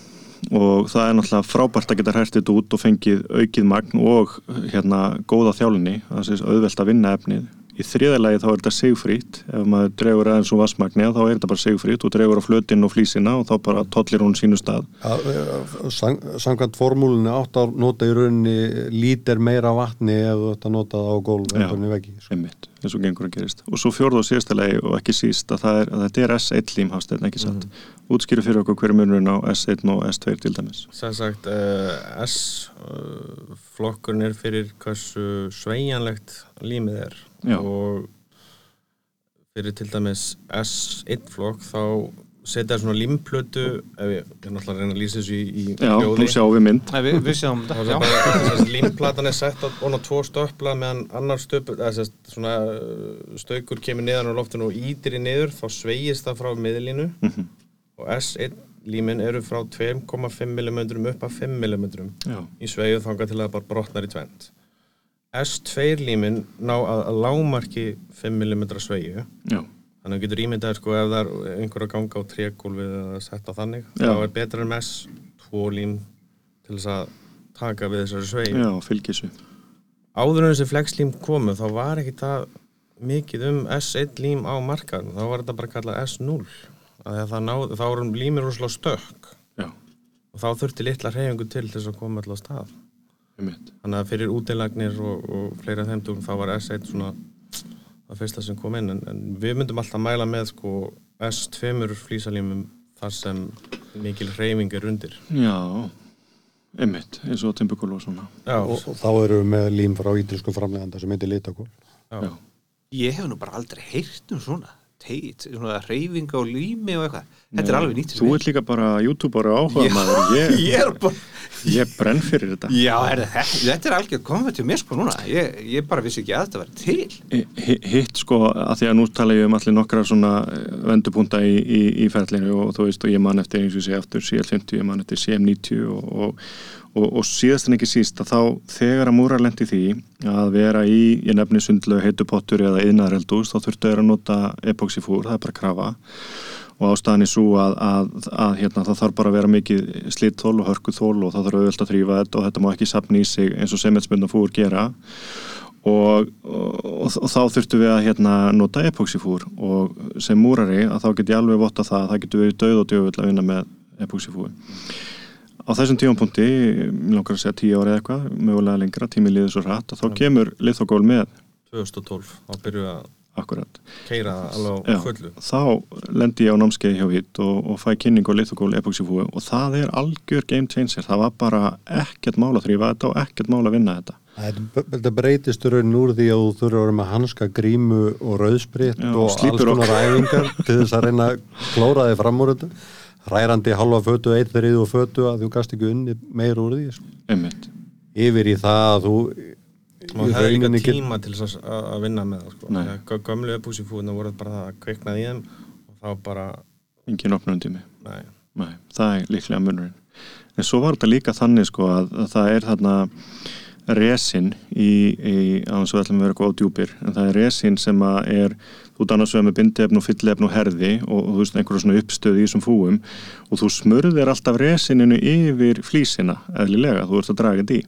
og það er náttúrulega frábært að geta hært þetta út og fengið aukið magn og hérna góða þjálunni það er auðvelt að vinna efnið í þriða lagi þá er þetta sigfrít ef maður dregur aðeins úr vassmagni þá er þetta bara sigfrít og dregur á flötinn og flísina og þá bara tollir hún sínu stað. Sang, Samkvæmt formúlunni átt að nota í rauninni lítir meira vatni ef þú ætti að nota það á gólf en hvernig veggi sko. einmitt, eins og gengur að gerist. Og svo fjórða og síðasta lagi og ekki síst að, er, að þetta er S1 lím hafsteinn, ekki satt útskýru fyrir okkur hverju munurinn á S1 og S2 til dæmis? Sæð sagt uh, S uh, flokkurinn er fyrir hversu sveigjanlegt límið er. Já. og fyrir til dæmis S1 flokk þá setja svona límplötu ef ég, ég er náttúrulega að reyna að lýsa þessu í, í Já, nú sjáum við mynd. Nei, við, við sjáum Það þetta, er límplatan er sett á, á tvo stöpla meðan annar stöpul, eða sérst, svona uh, staukur kemur niðan á loftinu og ítir í niður, þá sveigist það frá miðlínu. Mhm. Og S1 límin eru frá 2,5 mm upp að 5 mm Já, í sveigju þangað til að það bara brotnar í tvend. S2 límin ná að, að lámarki 5 mm sveigju Þannig að þú getur ímyndað sko ef það er einhver að ganga á trególfið eða setta þannig Já. þá er betra en S2 lím til þess að taka við þessari sveigju. já, fylgisu Áður en þessi flexlím komu þá var ekki það mikið um S1 lím á markaðum, þá var þetta bara kallað S0 að náði, þá vorum límir rosalega stökk. Já, og þá þurfti litla hreyfingu til til þess að koma alltaf stað. einmitt. Þannig að fyrir útilagnir og, og fleira þeimtum þá var S1 svona það fyrsta sem kom inn. En, en við myndum alltaf mæla með sko S2 flýsalímum þar sem mikil hreyfing er undir. Já, einmitt, eins og timbukul og svona. Já, og, og þá erum við með lím frá ítilsku framleganda sem heitir. Já, Ég hef nú bara aldrei heyrt um svona teit, svona reyfinga og lími og eitthvað. Þetta er alveg nýtt Þú ert líka bara youtuber og áhuga maður. Ég, Ég er bara ég brenn fyrir þetta. Já, er, þetta, þetta er algjör komið til mér sko núna. Ég, ég bara vissi ekki að þetta var til. Hi- Hitt sko, að því að nú tala ég um allir nokkra svona eh, vendupunta í, í, í ferlinu og þú veist og ég man eftir eins og sé aftur CL50, ég man eftir CM90 og, og, og, og síðast en ekki síst að þá þegar að múrar lendi því að vera í, ég nefni sundlu heitupottur eða yðnaðareldús þá þurftu að nota epoxifúr, það er bara krafa. Og ástæðan er svo að, að, að hérna, það þarf bara að vera mikið slitthól og hörkuþól og það þarf auðvöld að þrýfa þetta og þetta má ekki sapna í sig eins og sementsmynda fúr gera. Og, og, og þá þurftum við að hérna, nota epoxifúr og sem múrari að þá get ég alveg votta það að það getur verið döð og djöfull að vinna með epoxifúr á þessum tímapunkti, mér langar að segja tíu ára eða eitthvað, mögulega lengra, tími liður svo rætt og þá kemur lithogól með. 2012, þá byrjuðu að akkurat keira alveg Já. á fullu. þá lendi ég á námskeiði hjá hitt og, og fæ kynning á lithogól epoxifúi og það er algjör game changer. Það var bara ekkert mál að þrýfa þetta og ekkert mál að vinna þetta. Þetta þetta breytist raunin úr því að þú þurfa að vera með hanska, grímu og rauðspritt og alls og- konar æfingar til þess að reyna að klóra þig fram úr þetta rærandi halva fötu, eitt þrið og fötu að þú gast ekki unni meir úr því sko. yfir í það að þú maður hefði líka rauninni get- tíma til að, að vinna með það sko. Gömlu uppúsifúðina voru bara það að kveiknaði í þeim og þá bara, engin opnum tími nei, Nei, það er líklega munurinn. En svo var þetta líka þannig sko að, að það er þarna resin í, í á þess að við ætlum að vera góð djúpir, en það er resin sem að er þú annars vegar með bindefn og fyllefn og herði og, og þú veist einhverja svona uppstöð í þessum fúum og þú smurðir alltaf resininu yfir flísina eðlilega, þú ert að draga þetta í.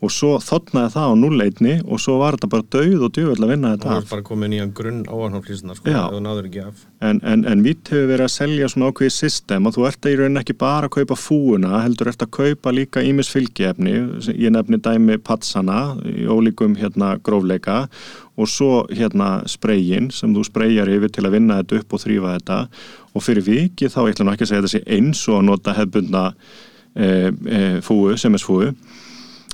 Og svo þotnaði það á núleitni og svo var þetta bara dauð og djöfull að vinna þetta það af. er bara komið nýjan grunn áarnáflýsina sko, Já. þú náður ekki af. En, en, en vitt hefur verið að selja svona ákveðið system og þú ert að í rauninni ekki bara að kaupa fúuna, heldur ert að kaupa líka ímis fylgiefni, sem ég nefni dæmi patsana í ólíkum hérna grófleika og svo hérna sprayin sem þú sprayjar yfir til að vinna þetta upp og þrýfa þetta. Og fyrir vikið þá, ætla nú ekki að segja sé eins og að nota hefbundna e, e, fúu, semesfúu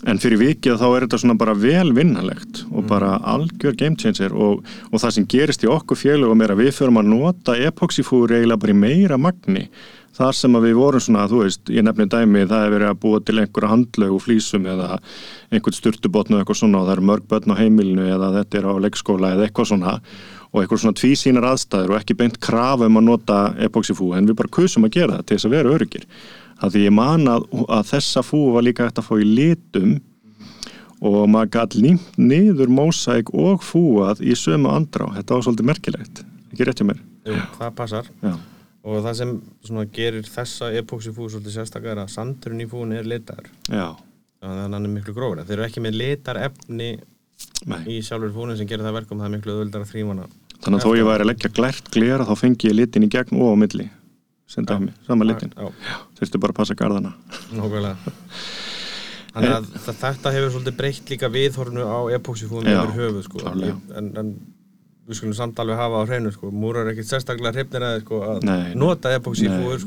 en fyrir vikið þá er þetta svona bara vel vinnalegt og bara algjör game changer. Og, og það sem gerist í okkur félögum er að við förum að nota epoxyfúri eiginlega bara í meira magni þar sem að við vorum svona, þú veist, ég nefni dæmi það er verið að búa til einhverja handlög og flýsum eða einhvern sturtubotnu eitthvað svona og það eru mörg börn á heimilinu eða þetta er á leikskóla eða eitthvað svona og eitthvað svona tvísýnar aðstæður og ekki beint krafa um að nota epoxyfú en við bara kusum að gera það til þess að vera öryggir að því ég man að, að þessa fú var líka hægt að fá í litum og maður gæti límt niður mósæk og fúað í sömu andrá. Þetta var svolítið merkilegt, ekki rétt hjá mér? Jú, það passar? Já, og það sem svona, gerir þessa epoxyfú svolítið sérstaklega er að sandurinn í fúin er litaður. Já, þannig að hann er miklu grófur þeir eru ekki með litar efni nei. í sjálfur fúnin sem gerir það verkum það er miklu öðvöldar að þrýmana Þannig að þó ég væri að leggja glært glera þá fengi ég litin í gegn og á milli sem dæmi, sama litin. þurftu bara að passa nákvæmlega. Þannig að þa- þetta hefur svolítið breytt líka viðhornu á epoxyfúin Já, yfir höfuð sko. en, en við skulum samt alveg hafa á hreinu sko. múrar ekkert sérstaklega hrifnir að sko, að Nei, nota epoxyfúur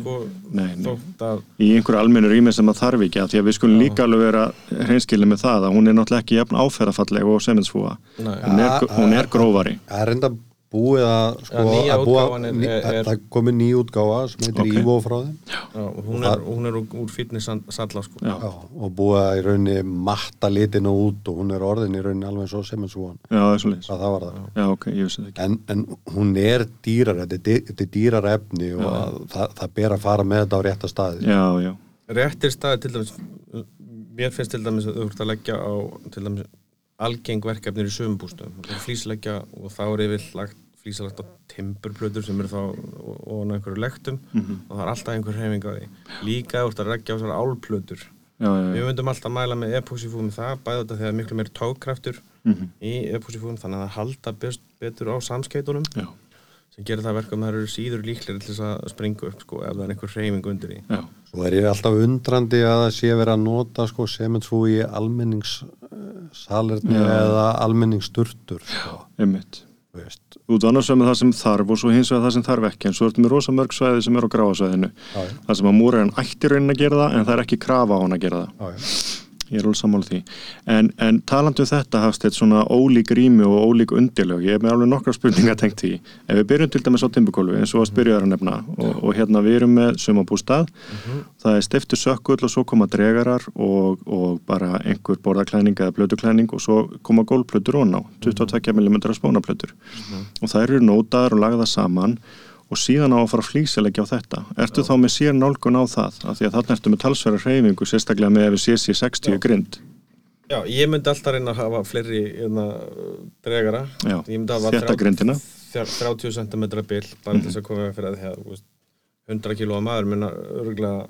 Nei, sko, að í einhverju almennu rými sem það þarf ekki að því að við skulum líka alveg vera hreinskilin með það að hún er náttúrulega ekki jafn áferðafalleg og seminsfúa Nei. hún er, hún er grófari. Það er enda búið að sko, nýja að búa, er- er- það komið ný útgáfa sem heitir Ok. Ívo frá þeim já, hún, er, hún er úr, úr fitness salla sko. Og búið að í rauninni matta litinu út og hún er orðin í rauninni alveg svo sem en svo já, það er svo leiðis hvað það var það? Já, ok, ég vissi það ekki. En, en hún er dýrar þetta er, er dýrar efni og að, það, það ber að fara með þetta á rétta staði. Já, já, réttir staði til dæmis mér finnst til dæmis að þú ert að leggja á til dæmis algeng verkefnir í sömumbústum flýsleggja og þá er yfir lagt flýsalagt á timburplötur sem eru þá og einhverju lektum og það er alltaf einhver hreyfing á því. Líka þú ert að leggja á þessar já, við myndum alltaf mæla með epoxyfú með það bæða þetta þegar miklu meiri tókkraftur Mhm. í epoxyfúum þannig að það halda betur á samskeitunum já, sem gerir það verkum að það eru síður líklegri til þess að springa upp sko, ef það er einhver hreyfing undir því. Já, Svo er ég alltaf undrandi að það sé verið að nota sko, sementsfú í almenningssalerni eða almenningssturtur sko, veist. út annars með það sem þarf og svo hins vegar það sem þarf ekki en svo ertu með rosa mörg svæði sem eru á gráasvæðinu. Það sem að múrarinn ætti raunin að gera það en það er ekki krafa á hann að gera það. Já, já. Ég er alveg sammála því. En, en talandi um þetta hafst þetta svona ólík rými og ólík undirlög ég er með alveg nokkra spurningar tengt því. Ef við byrjum til dæmis á timbukólu eins og að spyrja þér að nefna og, og hérna við erum með sumabústað það er stiftu sökkull og svo koma dregarar og, og bara einhver borðaklæning eða blötuklæning og svo koma gólplötur og ná 22 mm spónaplötur. Og það eru nótaðar og lagða saman og síðan á að fara flýsilegja á þetta. Ertu þá með sér nálgun á það? Af því að þarna ertu með talsverðar hreyfingu sérstaklega með ef við sér 60 grind. Já, ég myndi alltaf reyna að hafa fleiri hérna, dregara. Já, Ég myndi hafa þétta grindina. þrjá- 30 cm bil bara til þess að koma fyrir að að veist, 100 kg maður minna örgulega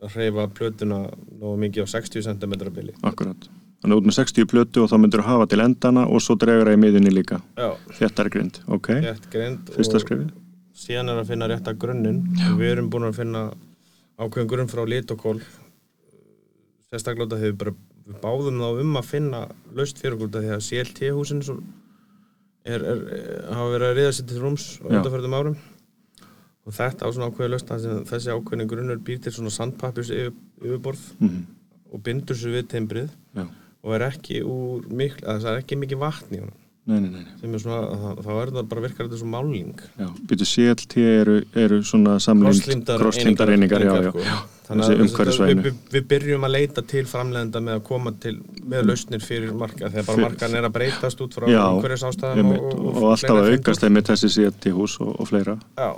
að hreyfa plötuna nógu mikið á 60 cm bili. Akkurat. Þannig út með 60 plötu og þá myndur þú hafa til endana og svo dregara í miðunni líka. Já, þéttari grind, ok, rétt grind fyrsta og skrifið síðan er að finna rétta grunninn. Og við erum búin að finna ákveðin grunn frá lit og kól sérstaklega því við bara við báðum þá um að finna laust fyrir okkur að CLT húsin er, er, hafa verið að riða sér til rúms á Já. undanförðum árum. Og þetta á svona þar sem þessi ákveðin grunnur býr til svona sandpapjus yfir, yfirborð mm og bindur sér við timbrið já, og er ekki úr að það er ekki mikið vatn í honum nei, nei, nei, sem er svona, þá- er það bara virkar þetta svo máling Já, býtu CLT eru, eru svona samlind krosslindar einingar, já, já, já. Þannig að við, við, við byrjum að leita til framlegenda með að koma til með lausnir fyrir marka þegar bara markan er að breytast út frá Já, umhverfis ástæðum einmitt, og, alltaf að aukast einmitt þessi CLT hús og, og fleira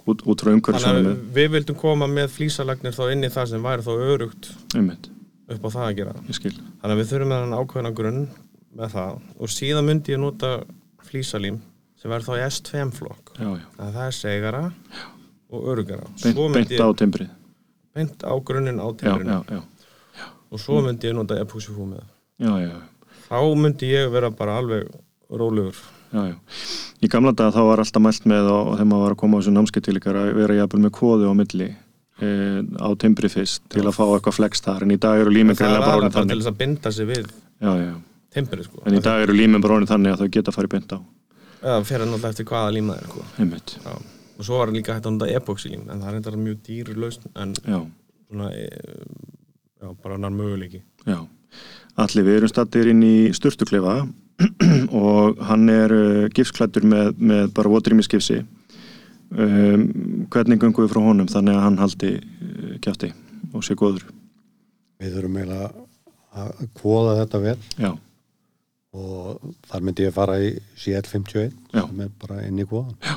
út, út frá umhverfisvæðinu. Að við vildum koma með flýsalagnir þá inn í það sem væri þá örugt einmitt, upp á það að gera. Þannig að við þurfum með hann ákveðna grunn með það. Og síðan myndi ég nota flýsalím sem verður þá í S2 flokk já, já. að það er segara og örugara Beint, á timbrið. Beint á grunninn á já, já, já, og svo myndi ég nota já, já, þá myndi ég vera bara alveg rólegur. Já, já. Í gamla daga þá var alltaf mælt með og þegar maður var að koma á þessu námskeitilíkar að vera jafnvel með kóðu á milli e, á timbri fyrst til að fá eitthvað flex þar. En í dag eru líminn það er greinlega bara til þess að binda sig við. Já, já. Timbrið sko. En í dag eru líminn bara orðin þannig að þau geta farið beint á. Það að náttúrulega eftir hvaða líma það er sko. einmitt, Já. og svo var líka hægt að nota epoxylím en það er þetta mjög dýr lausn en já, svona e, já, bara annar möguleiki. Já. Allir við erum stattir inn í sturtuklefa og hann er uh, gifsklættur með, með bara votrýmiskifsi um, hvernig gungum við frá honum þannig að hann haldi uh, kjátti og sé góður? Við þurfum eiginlega að kvoða þetta vel. Já, og þar myndi ég fara í CL51 Já. sem er bara inn í kvoðan Já.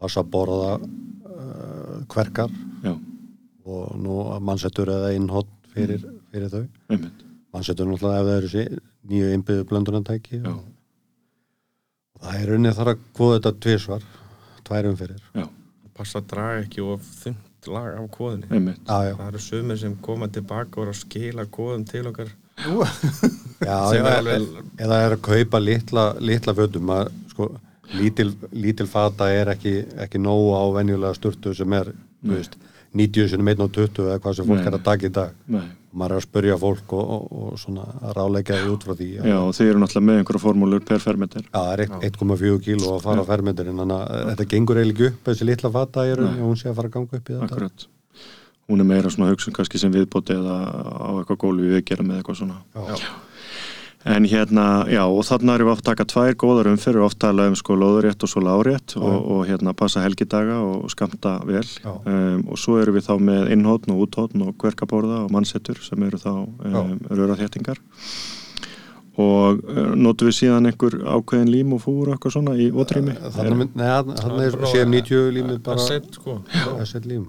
passa að borða uh, kverkar. Já, og nú að mannsettur eða innhótt fyrir, fyrir þau. Einmitt. Mannsettur náttúrulega ef það eru sé, nýju innbyggðu blöndunantæki Já. og það er unnið þar að kvoða þetta tvisvar tværum fyrir. Já, passa að draga ekki of þungt lag af kóðinni einmitt. Já, já, það eru sumir sem koma tilbaka og skila kóðum til okkar já sem er eða, alveg- eða er að kaupa litla, litla fötum að sko lítil, lítil fata er ekki, ekki nógu á venjulega sturtu sem er þú veist, 90 sinum 1 og 20 eða hvað sem fólk Nei. er að taka í dag. Nei. maður er að spurja fólk og, og, og svona að ráleika því út frá því já, og þeir eru náttúrulega með einhverja formúlur per fermeter. Já, það er eitt- 1,4 kíló að fara á fermeturinn þannig að þetta gengur eiginlega upp þessi litla fata og hún sé að fara að ganga upp í þetta. Akkurat hún er meira svona hugsun kannski sem viðbóti eða á eitthvað gólfi við gerum með eitthvað svona. Já. en hérna, já, og þarna erum við að taka tvær góðar umfyrir, oft tala um sko lóðurétt og svo lárétt og, og hérna passa helgidaga og skamta vel. Já. um, og svo erum við þá með innhóttn og úthóttn og kverkaborða og mannsettur sem eru þá um, röraþéttingar. Og uh, notum við síðan einhver ákveðin lím og fúr og eitthvað svona í ótrými Þannig þarna er CM90 límið bara set, sko. SL lím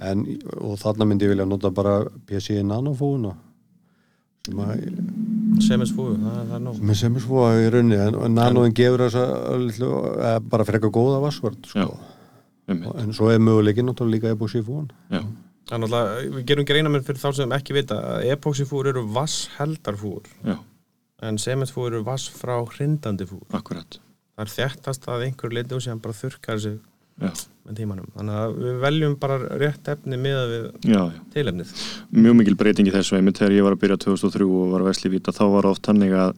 en, og þarna myndi ég vilja nota bara PCI nanofóuna sem að semisfúðu, það, það er nóg. Með sem svo í rauninni en, en nanoin gefur þess að bara frekar góða vassvörd sko. en svo er möguleikin náttúrulega líka að við gerum greinamenn fyrir þá sem ekki vita að epoxyfúr eru vassheldarfúr já, en sementfúr eru vass frá hrindandi fúr. akkurat. Það er þjættast að einhver leiti og sem bara þurrkar sig. Já, tímanum. Þannig að við veljum bara rétt efni með við já, já tilefnið. mjög mikil breyting í þessu einmitt þegar ég var að byrja 2003 og var að vesli víta þá var oft hannig að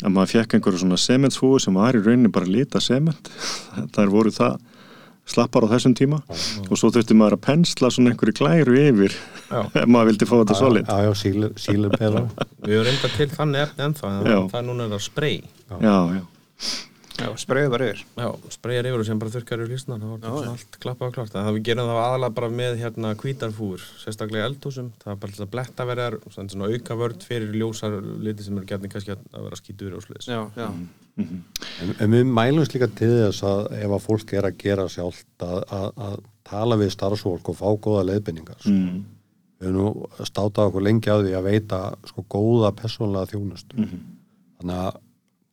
að maður fekk einhverju svona sementsfúi sem var í rauninni bara lita sement þar voru það slappar á þessum tíma og svo þurfti maður að pensla svona einhverju glæru yfir Já. ef maður vildi fá þetta solid já, já, sílir peða Við erum reynda til þannig efni ennþá en Já. það er núna það spray. já, já, Já, spreyðu bara yfir. Já, sprayar yfir og sem bara þurrkar yfir það var bara svona allt klappað og klart. Það við gerum það aðalega bara með hérna hvítarfúr sérstaklega í eldhúsum, það er bara til að bletta verðar og svona auka vörd fyrir ljósar liti sem eru gætni kannski að að vera skítur og sliðis Já, já, en, en við mælumst líka til þess að ef að fólk er að gera sjálft að, að, að tala við starfsfólk og fá góða leiðbendingar sko. mm, við höfum nú státað okkur lengi að því að veita sko góða persónlega þjónust þannig að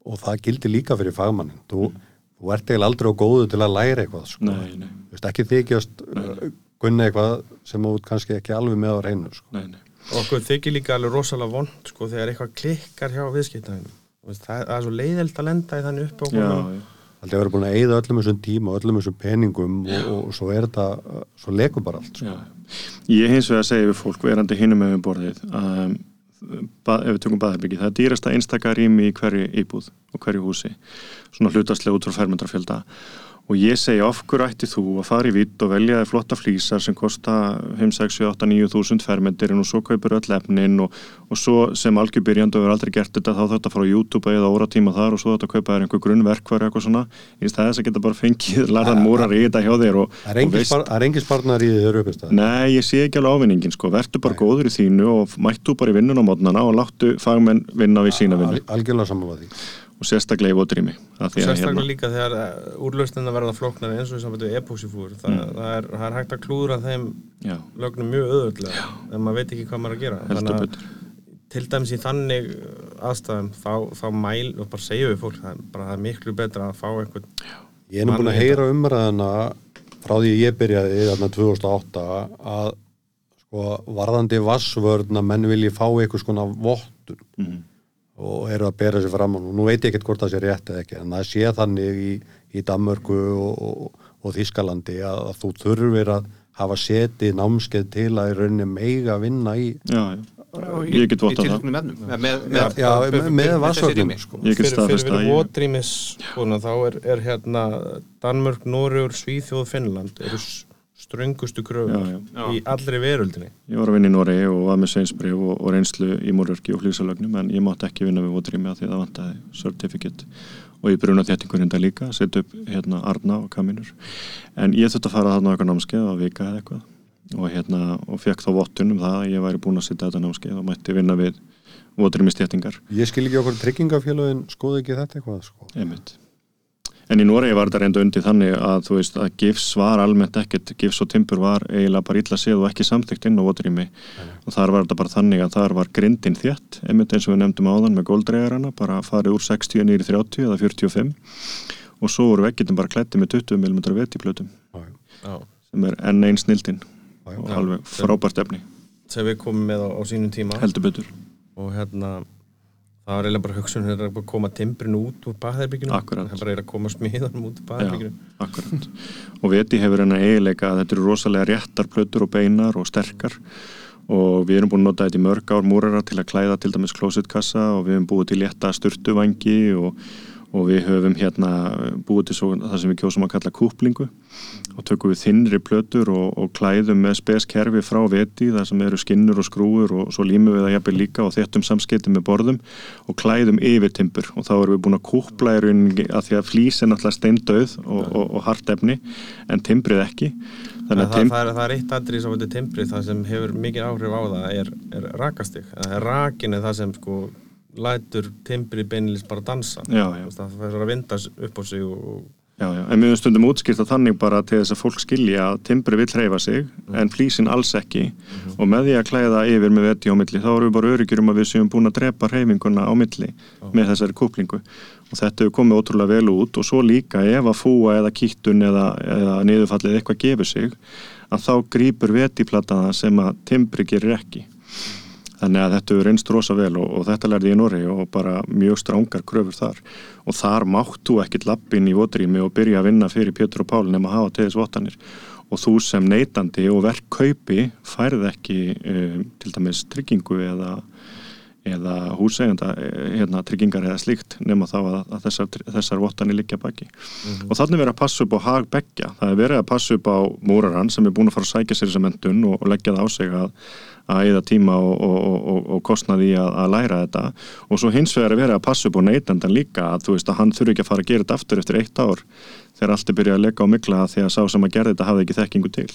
og það gildir líka fyrir fagmannin þú, þú ert eiginlega aldrei á góðu til að læra eitthvað sko. nei, nei, Þú veist, ekki þykjast kunni eitthvað sem þú kannski ekki alveg með á reynu sko. nei, nei. og okkur þykir líka alveg rosalega vond sko þegar eitthvað klikkar hjá viðskiptæðinu það, það er svo leiðild að lenda í þannig upp já, já, Aldrei að vera búin að eyða öllum þessum tíma og öllum þessum peningum og, og svo er þetta, svo lekur bara allt sko. já. ég hins vegar segi við fólk verandi hinum með borðið að ba, ef við tökum baðherbyggi, það er dýrasta einstaka rými í hverju íbúð og hverju húsi svona hlutaslega út frá fermendrafjölda og ég segi af hverju ætti þú að fara í vitt og velja þér flotta flýsar sem kosta 5, 6, 7, 8, 9 þúsund fermendirinn og svo kaupir öll efnin og, og svo sem algjörbyrjandi og verður aldrei gert þetta þá þetta fara á YouTube eða óra tíma þar og svo þetta kaupa þér einhver grunnverkvar eitthvað svona. Í stæðis að geta bara fengið larðan múrar í þetta hjá þér og, Það er engin sparnar í eru uppist Nei, ég sé ekki alveg ávinningin sko, verður bara góður í þínu og mættu bara í vinnun á mótnana og láttu fagmenn vinna við sína vinnu og sérstaklega í votrými að því að sérstaklega hérna, líka þegar úrlausnina verða flóknar eins og í sambandi við epoxyfúr það, það, er, það er hægt að klúðra þeim já, lögnum mjög öðvöldlega en maður veit ekki hvað maður er að gera. Þannig að til dæmis í þannig uh, aðstæðum þá, þá mæl, og bara segjum við fólk það er, bara, það er miklu betra að fá einhvern Ég er nú búin að heyra umræðina frá því ég byrjaði þarna 2008 að sko varðandi vassvörn að menn vilji fá eitthvað skona vottun. Mhm. Og eru að bera sér fram og nú veit ég ekkert hvort það sé rétt eða ekki en það sé þannig í, í Danmörku og, og, og Þískalandi að, að þú þurfir að hafa setið námskeið til að í rauninni meiga vinna í já, já, ég get vottað það. með, með, með, Já, með, með þessi vassvörnum rými. Ég get fyrir, vótrýmis svona, þá er, er hérna Danmörk, Noregur, Svíþjóð, Finnland eru ströngustu kröfur Já, já. í allri veröldinni. Ég var að vinna í Noregi og var með sveinsbrif og, og reynslu í múrverki og flýsalögnum en ég mátti ekki vinna við votrými að því það vantaði certificate. Og ég bruna þéttingur hérna líka, setja upp hérna arna og kaminur en ég þurfti að fara þarna eitthvað námskeið á vika eða eitthvað. Og hérna og fekk þá vottun um það að ég væri búin að setja þetta námskeið og mætti vinna við votrými stjættingar Ég skil ekki okkur tryggingafélagin skoði ekki þetta eitthvað sko. En í Noregi var þetta reynda undir þannig að þú veist að gifs var almennt ekkert, gifs og timpur var eiginlega bara illa séð og ekki samþygt inn á votrými. Og þar var þetta bara þannig að þar var grindin þétt, einmitt eins og við nefndum áðan með góldreigarana, bara farið úr 60 nýri 30 eða 45 og svo voru veggitum bara klætti með 20 mm já. sem er enn einn snildin já, og alveg frábært efni, sem við komum með á, á sínum tíma. Heldur betur. Og hérna það var eiginlega bara hugsun hérna að koma timbrinu út úr baðherbygginu Akkurat. það er bara eiginlega að koma smiðanum út úr baðherbygginu akkurat. Og veti hefur hennar eiginleika að þetta eru rosalega réttar plötur og beinar og sterkar og við erum búin að nota þetta í mörg ár múrara til að klæða til dæmis klósitkassa og við hefum búið til létta sturtuvangi og, og við höfum hérna búið til svo, það sem við kjósum að kalla kúplingu og tökum við þinnri plötur og, og klæðum með speskerfi frá veti þar sem eru skinnur og skrúur og svo límum við það jafnvel líka og þéttum samskipti með borðum og klæðum yfir timbur. Og þá erum við búin að kúpla í rauninni að því að flýs er náttúrulega steindauð og, og, og hart efni en timbrið ekki. Það, að það, er, það er eitt atrið sem heitir timbrið það sem hefur mikið áhrif á það er, er rakastig. Það er rakin er það sem sko lætur timbrið beinilist bara dansa. Já, já. Veist, það fyrir að vinda upp á sig og, Já, en við höfum stundum útskýrt að þannig bara til þess að fólk skilja að timbri vill hreyfa sig en flýsin alls ekki. Og með því að klæða yfir með veti á milli þá erum við bara öryggir um að við séum búin að drepa hreyfinguna á milli með þessari kúplingu. Og þetta hefur komið ótrúlega vel út og svo líka ef að fúa eða kýttun eða, eða niðurfallið eitthvað gefur sig að þá grýpur vetiplataða sem að timbri gerir ekki þannig að þetta hefur reynst rosa vel og, og þetta lærði ég í Noregi og bara mjög strángar kröfur þar. Og þar máttu ekkit lappin í votrými og byrja að vinna fyrir Pétur og Pál nema að hafa til þess vottanir. Og þú sem neytandi og verk kaupi færð ekki um, til dæmis tryggingu eða, eða húsegenda hérna, tryggingar eða slíkt nema þá að, að þessar, þessar vottanir liggja baki. Og þannig verið að passa upp á hag beggja. Það er verið að passa upp á múrarann sem er búin að fara að sækja sér þessa mentun og, og leggja það á sig að að eða tíma og, og, og, og kostnaði að, að læra þetta. Og svo hins vegar er verið að passa upp á neytendan líka að þú veist að hann þurfi ekki að fara að gera þetta aftur eftir eitt ár þegar allt er byrjað að leggja á mikla að sá sem að gera þetta hafði ekki þekkingu til.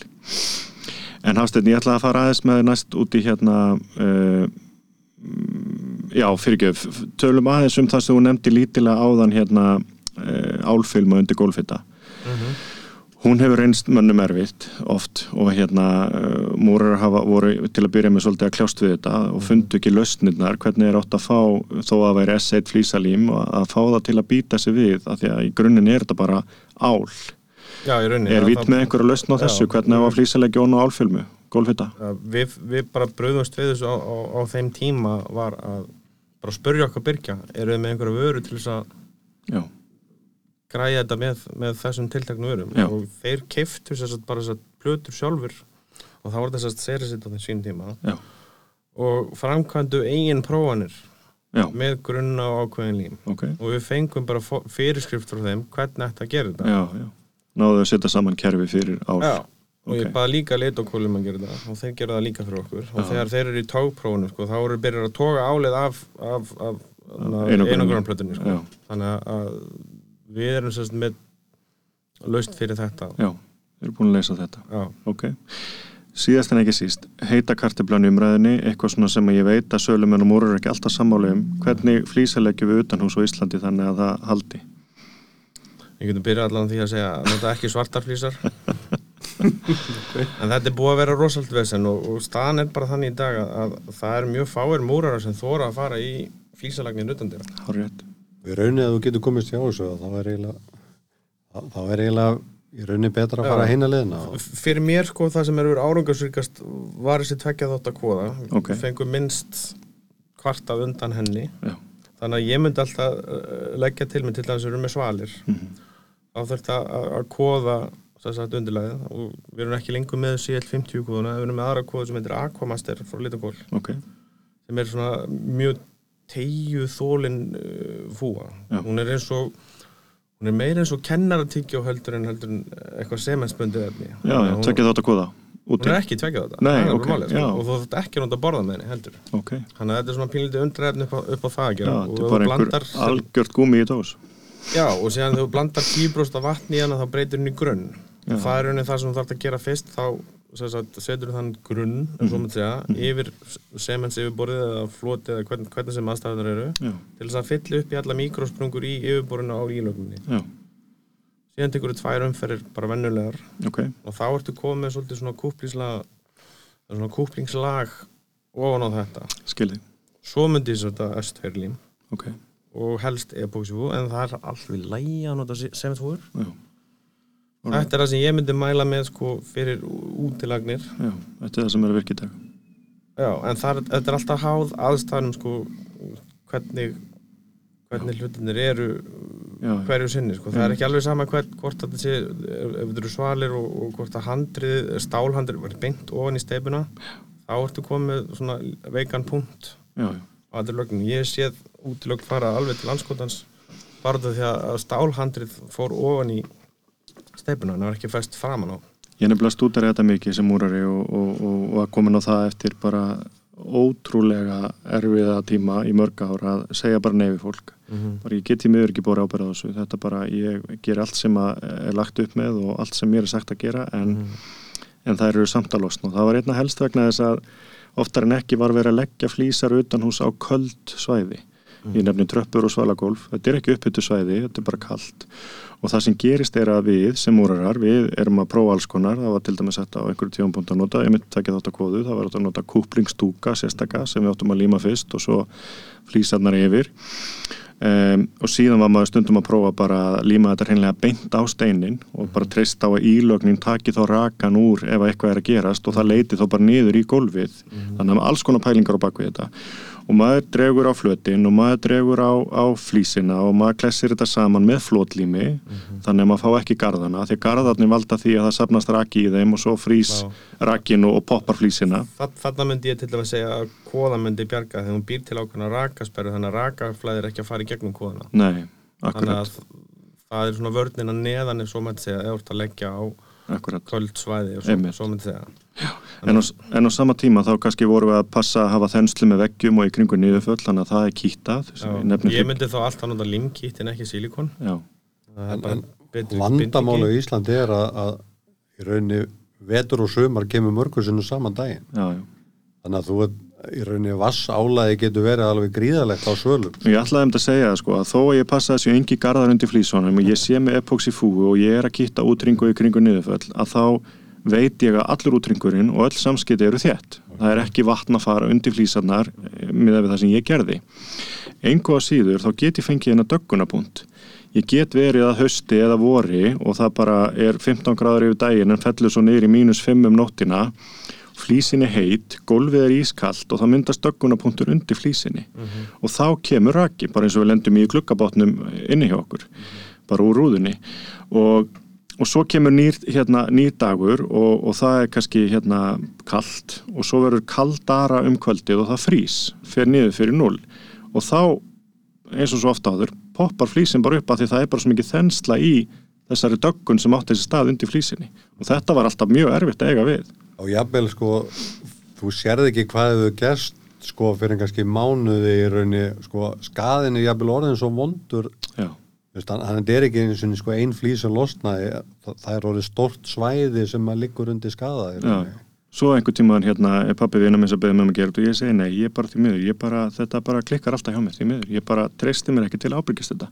En Hafsteinn ég ætla að fara aðeins með næst út í hérna uh, já fyrirgjöf. Tölum aðeins um það sem þú nefndi lítilega áðan hérna uh, álfilma undir gólfita hún hefur reynst mönnum erfitt oft og hérna uh, múrar hafa voru til að byrja með svolítið að kljást við þetta og fundu ekki lausnirnar hvernig er átt að fá þó að væri S1 flýsalím að fá það til að býta sig við af því að í grunninn er þetta bara ál. Já, í rauninni er vitt með einhverja lausn á þessu? Já. hvernig á að flýsalegja ón og álfilmu gólfita við, við bara bröðumst við þessu á, á, á þeim tíma var að bara spurja okkar byrkja eru þið með einhverju vöru til þess að já, græja þetta með, með þessum tiltaknu vörum. Já. og þeir keiftu að bara þess að plötur sjálfur og það var þess að serisitt á þeim sín tíma. Já, og framkvæmdu eigin prófanir já, með grunna og ákveðin lím. Ok. Og við fengum bara fyrirskrift frá þeim hvernig að þetta. Já, já, náðu að setja saman kerfi fyrir ál Já, og Ok. ég baði líka leitokólum að gera það og þeir gera það líka fyrir okkur. Og þegar þeir eru í tágprófunu sko, þá eru byrjar að toga álið af, af, af Einangrun- einogrunarplötunni sko. Þannig að við erum sérst með laust fyrir þetta. Já, við erum búin að leysa þetta. Já, Ok, síðast en ekki síst heita kartiblan í umræðinni eitthvað svona sem ég veit að sölumenn og múrur er ekki alltaf sammáli um hvernig flýsaleggjum við utan hús á Íslandi þannig að það haldi? Við getum byrjað allan því að segja að nota ekki svartar flýsar en þetta er búið að vera rosalt vesen og, og staðan er bara þannig í dag að, að það er mjög fáir múrar sem þóra að fara í flísalagnin utan Í rauninni að þú getur komist hjá þessu þá er eiginlega þá- er eiginlega í rauninni betra að fara að leðina og fyrir mér sko það sem er verið árangarsvíkast var þessi tveggja þátt að kóða Ok. fengur minnst kvartað undan henni. Já. þannig að ég myndi alltaf uh, leggja til mig til þess að við erum með svalir. Mhm. þá þurft að, kóða þess að undirlæðið og við erum ekki lengur með CL50 kóðuna, við erum með aðra kóðu sem heitir Aquamaster frá Litagól Ok, sem er svona mjög tegju þólin uh, fúa Já. hún er eins og hún er meira eins og kennaratyggja heldur en heldur en eitthvað sementsbundið efni já, já, tvekja þátt að kóða. hún er ekki okay, málið, sko. já. og þú þurft ekki að að borða með henni heldur Ok, þannig að þetta er svona pínlítið undræfni upp, upp á það að já, gera og þetta er bara einhver algjört gúmi í dós. já, og síðan þegar þú blandar 10% af vatni í hana þá breytir henni grunn Já. og það er rauninni það sem þú þarf að gera fyrst þá setur þann grunn Mhm. svo myndi segja, yfir semens yfirborðið eða floti eða hvern, hvernig sem aðstæðunar eru Já, til þess að fylla upp í alla mikrósprungur í yfirborðinu á ílögninni síðan tekur þú tvær umferðir bara vennulegar ok, og þá ertu komið svolítið svona kúplingslag svona kúplingslag ofan á þetta. Skilði. svo myndi þetta östferlím Ok, og helst epoxyfú en það er alltaf í lægi að nota sementfúur þetta er það sem ég myndi mæla með sko fyrir útilagnir Já, þetta er það sem er að virka í dag. já, en það, er- þetta er alltaf háð aðstæðanum sko hvernig hvernig hlutinir eru Já, hverju sinni, sko. það er ekki alveg sama hvern, hvort þetta sé, ef, þetta eru svalir og, og hvort að handrið, stálhandrið verður beint ofan í steipuna þá ertu komið svona veikan punkt já, já, á þetta lögnin. Ég séð útilögn fara alveg til landskotans bara því að stálhandrið fór ofan í steipuna, en það var ekki fest framan á. Ég nefnilega stúdar þetta mikið sem múrari og, og, og, og að komin á það eftir bara ótrúlega erfiða tíma í mörg ára að segja bara neyfi fólk. Bara ég get í miður ekki bóra ábyrða á þessu. Þetta bara, ég ger allt sem er lagt upp með og allt sem mér er sagt að gera en, en það eru samt að losna. Og það var einna helst vegna þess að oftar en ekki var verið að leggja flýsar utan hús á köld svæði. Ég nefni tröppur og svalagólf. Þetta er ekki upphyttu svæði, þetta er bara kalt. Og það sem gerist er að við sem múrarar, við erum að prófa alls konar. Það var til dæmis þetta á einhverju tjónpunkt að nota. Ég myndi takja þátt að kóðu. Það var að nota kúplingstúka sérstaka sem við áttum að líma fyrst og svo flýsarnar yfir. Um, og síðan var maður stundum að prófa bara að líma þetta hreinlega beint á steinin og bara treysta á að ílögnin taki þá rakan úr ef eitthvað er að gerast og það leiti þá bara niður í gólfið þannig að alls konar pælingar á bakvið þetta og maður dregur á flötin og maður dregur á, á flísina og maður klessir þetta saman með flótlými þannig að maður fá ekki garðana því að garðarnir valda því að það sapnast raki í þeim og svo frýs rakin og, og poppar flísina. Þa- Þarna myndi ég til dæmis segja að kóða myndi bjarga þegar hún býr til ákveðna rakasperru þannig að rakaflæðir ekki að fara í gegnum kóðana. Nei, Þannig akkurat, að það er svona vörnina neðan ef svo mætti segja, eða úr að leggja á akkurat. köld svæði og svo, Einmitt. svo myndi segja. En en á sama tíma þá kannski vorum við að passa að hafa þenslu með veggjum og í kringu niðurföll þannig að það er kýttað ég myndi þá alltaf nota limkýtt en ekki Það er vandamála bindingi. í Íslandi er að, að í rauninni vetur og sömar kemur mörgur sinnum saman daginn já, já. þannig að þú í rauninni vassálaði getur verið alveg gríðalegt á svölum Ég ætlaði um þetta að segja sko, að þó að ég passa þessu engi garðar undir flýsónum og ég sé með epoxy fúu og ég er að kýtta útringu í kringu niðurföll að þá veit ég að allur útringurinn og öll samskipti eru þétt. Það er ekki vatn að fara undir flýsarnar með það sem ég gerði. Engu að síður þá get ég fengið hérna döggunabúnd. Ég get verið að hausti eða vori og það bara er 15 gráður yfir daginn en fellur svo niður í mínus 5 um nóttina flísin er heit, gólfið er ískalt og það myndast döggunapunktur undir flísinni. Og þá kemur raki bara eins og við lendum í gluggabátnum inni hjá okkur bara úr rúðunni. Og, og svo kemur nýr, hérna, nýr dagur og, og það er kannski hérna kalt og svo verður kaldara um kvöldið og það frýs fyrir niður fyrir null og þá eins og svo ofta áður poppar flísin bara upp að því það er bara svo mikið þensla í þessari döggun sem átti þessi stað undir flísinni. Og þetta var alltaf mjög erfitt að eiga við og jafnvel sko þú sérði ekki hvað hefur gerst sko fyrir kannski mánuði í rauninni sko skaðin er jafnvel orðin svo vondur. Veist, hann, hann er ekki eins og sko ein flýs sem losnaði, það, það er orðið stort svæði sem að liggur undir skaða í já. Svo einhver tímaðan hérna er pappi vina minn sem beðið með mig að gera þetta og ég segi nei, ég er bara því miður, ég bara, þetta bara klikkar alltaf hjá mér því miður, ég bara treysti mér ekki til að ábyrgist þetta.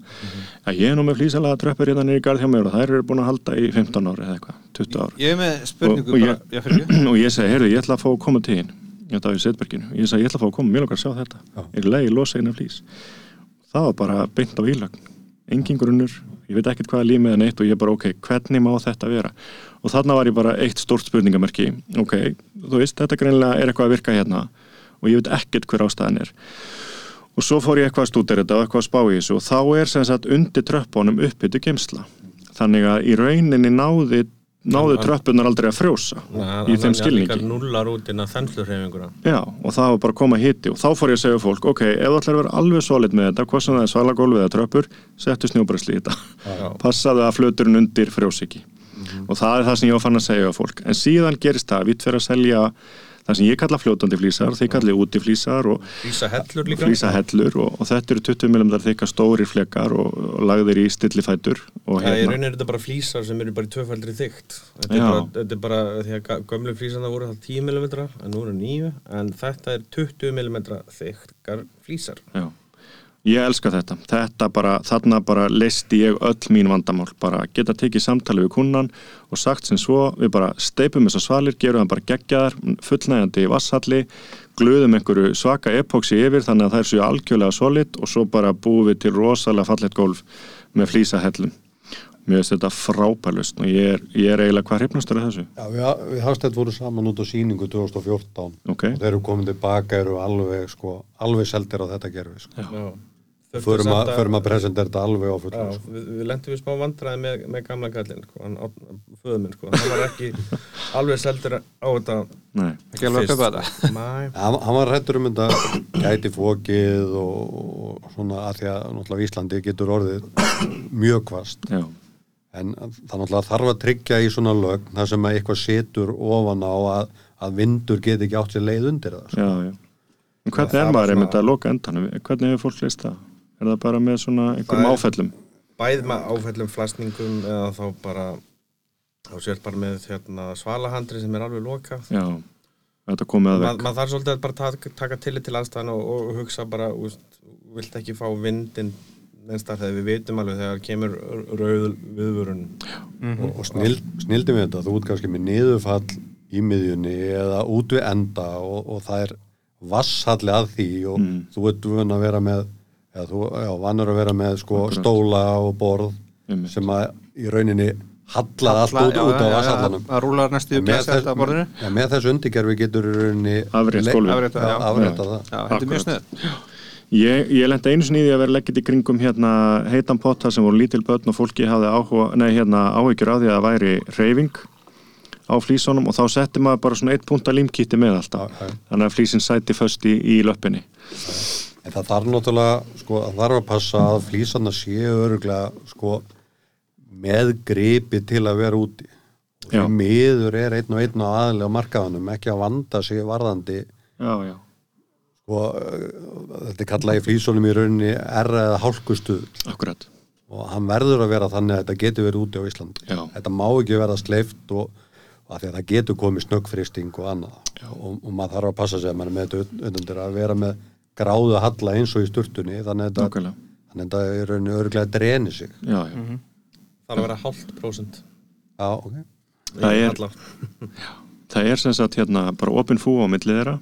Já, ég er nú með flýsalega tröppur hérna í garð hjá mér og þær eru búin að halda í 15 ári eða eitthvað, 20 ári. Ég er með spurningu Og- og bara, ég- fyrir og ég segi, heyrðu, ég ætla að fá að koma til hinn Já, það var í Setberginu. Ég sagði, ég ætla að fá að koma, mér langar að sjá þetta. Ég. Það á ílögn. Engin grunnur, ég veit ekkert hvað er límið en eitt og ég bara, ok, hvernig má þetta vera? Og þarna var ég bara eitt stórt spurningamerki. Ok, þú veist, þetta greinilega er eitthvað að virka hérna og ég veit ekkert hver ástæðan er. Og svo fór ég eitthvað að stúdera þetta og eitthvað að spá í þessu og þá er sem sagt undir tröppunum uppbyttu gemsla. Þannig að í rauninni náði, Hann- tröppunar aldrei að frjósa í þeim skilningi. Það. Já, og það var bara að koma hiti og þá fór ég að segja fólk, ok, ef þú ætlar að vera alveg solid með þetta, hvað sem það er svalagólfið eða tröppur, settu snjóbræsli í þetta. Passaðu að fluturinn undir frjósiki. Og það er það sem ég var fann að segja við fólk. En síðan gerist það, við fyrir að selja það sem ég kalla fljótandi flýsar, þið kallið úti flýsar og Flýsa hellur líka. flýsa og, og þetta eru 20 mm þykka stórir flekar og, og lagðir í stillifætur og Já, í hérna, rauninni er þetta bara flýsar sem eru bara í tvöfaldri þygt. Þetta er bara, þetta er bara því að gömlu flýsarna voru það 10 mm en nú eru 9 en þetta er 20 mm þyktar flýsar. já. Ég elska þetta. Þetta bara, þarna bara leisti ég öll mín vandamál. Bara geta tekið samtali við kunnan og sagt sem svo, við bara steipum þessar svalir, gerum það bara geggjaðar, fullnægjandi í vasshalli, glöðum einhverju svaka epoxi yfir þannig að það er svo algjörlega solid og svo bara búum við til rosalega fallegt golf með flýsa hellum. Mér finnst þetta frábælust og ég er, ég er eiginlega hvað hrifnastur af þessu. Já, við, við Hafstedt voru saman út á síningu 2014 Ok, og þeir eru komin tilbaka eru alveg, sko, alveg seldir á þetta gerfi sko. Já. Förum, að, förum að presentera þetta alveg á Já, fullan sko. við, við lendum við smá vandræði með, með gamla kallinn, sko, hann föðu minn, sko, hann var ekki alveg seldur á þetta nei, Ekki alveg að kaupa þetta. Hann, hann var hættur um þetta gæti fókið og, og svona að því að Íslandi getur orðið mjög kvast já, en það þarf að tryggja í svona lögn þar sem að eitthvað setur ofan á að, að vindur geti ekki átt sér leið undir það sko. já, já. En hvernig það er maður einmitt að loka endanum? Hvernig hefur fólk leist það? Er það bara með svona einhverjum Það er- áfellum? bæð með áfællum flasningum eða þá bara þá sér bara með hérna, svalahandri sem er alveg lokað Já, þetta komið að vekk. maður þarf svolítið að bara taka, taka tillit til aðstæðan og, og hugsa bara úst, vilt ekki fá vindin neinstar þegar við vitum alveg þegar kemur rauð viðvörun og, og snild, snildi við þetta þú ert kannski með niðurfall í miðjunni eða út við enda og, og það er vasshalli að því og Mm. þú ert vun að vera með eða þú já, vannur að vera með sko Akkurat. stóla og borð Einmitt. sem að í rauninni hallað allt út, já, út á já, já, vasshallanum Það rúlar næstu með, glæsa þetta á borðinu ja, með þessu undirgerfi getur í rauninni. Afrétta, já. afrétta það Já, þetta er mjög snöð Ég, ég lendi einu því að vera leggjit í kringum hérna heitan potta sem voru lítil börn og fólki hafði áhuga, nei, hérna, áhyggjur af því að það væri reyfing á flísunum og þá setti maður bara svona eitt punta límkitti með alltaf. Já, já. Þannig að flísin sæti föst í, í löppinni. En það þarf náttúrulega, sko, það þarf að passa að flýsarna séu öruglega, sko, með gripi til að vera úti. Og Já. miður er einn og einn á aðlega á markaðanum, ekki að vanda sig varðandi, Já, já. sko, þetta er kallað í flýsunum í rauninni R eða hálkustuð Akkurat. og hann verður að vera þannig að þetta getur verið úti á Íslandi. Já. Þetta má ekki vera sleift og, og að því að það getur komið snöggfristing og annað. Og, og maður þarf að passa sig að maður er með þetta auðvundir að vera með gráðu halla eins og í sturtunni, þannig að þetta. Þannig að þetta er rauninni örglega dreni sig. Já, já. þarf að vera hálft prósent Já, ok. Það er-. Það er sem sagt hérna bara opin fú á millið þeirra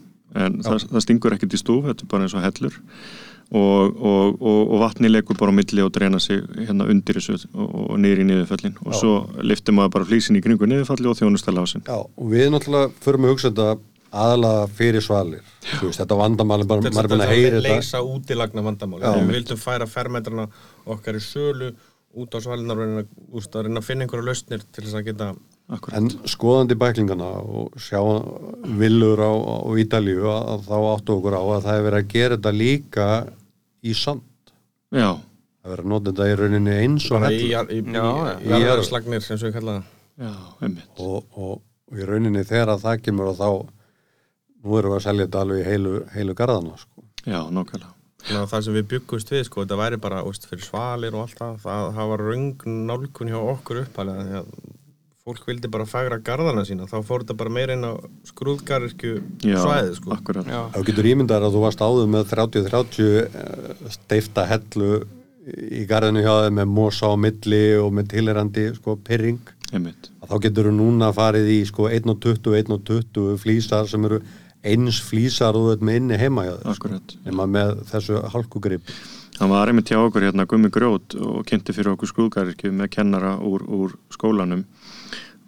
en það, það stingur ekkert í stúf, þetta er bara eins og hellur og, og, og, og vatni leikur bara á milli og dreina sig hérna undir þessu og, og niður í niðurföllin og Já. svo liftir maður bara flísin í kringu niðurfalli og þjónustæla á sin. Já, og við náttúrulega förum að hugsa þetta aðalega fyrir svalir. Þú veist, þetta bara, maður er búin að þess heyra að þetta. leysa útilagna vandamáli Já. við vildum færa fermetrana okkar í sölu út á svalinar og reyna, að reyna að finna einhverja lausnir til þess að geta Akkurat. En skoðandi bæklingana og sjá villur á, á Ítalíu að, að þá áttu okkur á að það er verið að gera þetta líka í sand. Já, Það er verið að nota þetta í rauninni eins og bara í, í, í, í jarðarslagnir sem við kalla það já, einmitt. Og, og, og í rauninni þegar að það kemur og þá, nú erum við að selja þetta alveg í heilu, heilu garðana, sko. Já, að það sem við byggust við, sko, þetta væri bara úst, fyrir svalir og allt það, það, það var röng nálgun hjá okkur uppalega því að fólk vildi bara fagra garðana sína, þá fór þetta bara meira inn á skrúðgarðirkju svæði, sko. Þá getur ímyndar að þú varst áður með 30-30 eh, steifta hellu í garðinu hjá þeim með mosa á milli og með tilherandi sko pyrring þá getur þú núna farið í sko 1.20, 1.20 flýsar sem eru eins flýsar þú veit með inni heima sko, nema með þessu hálkugrip Hann var einmitt hjá okkur hérna Gummi Grjót og kynnti fyrir okkur skrúðgarðirkju með kennara úr, úr skólanum.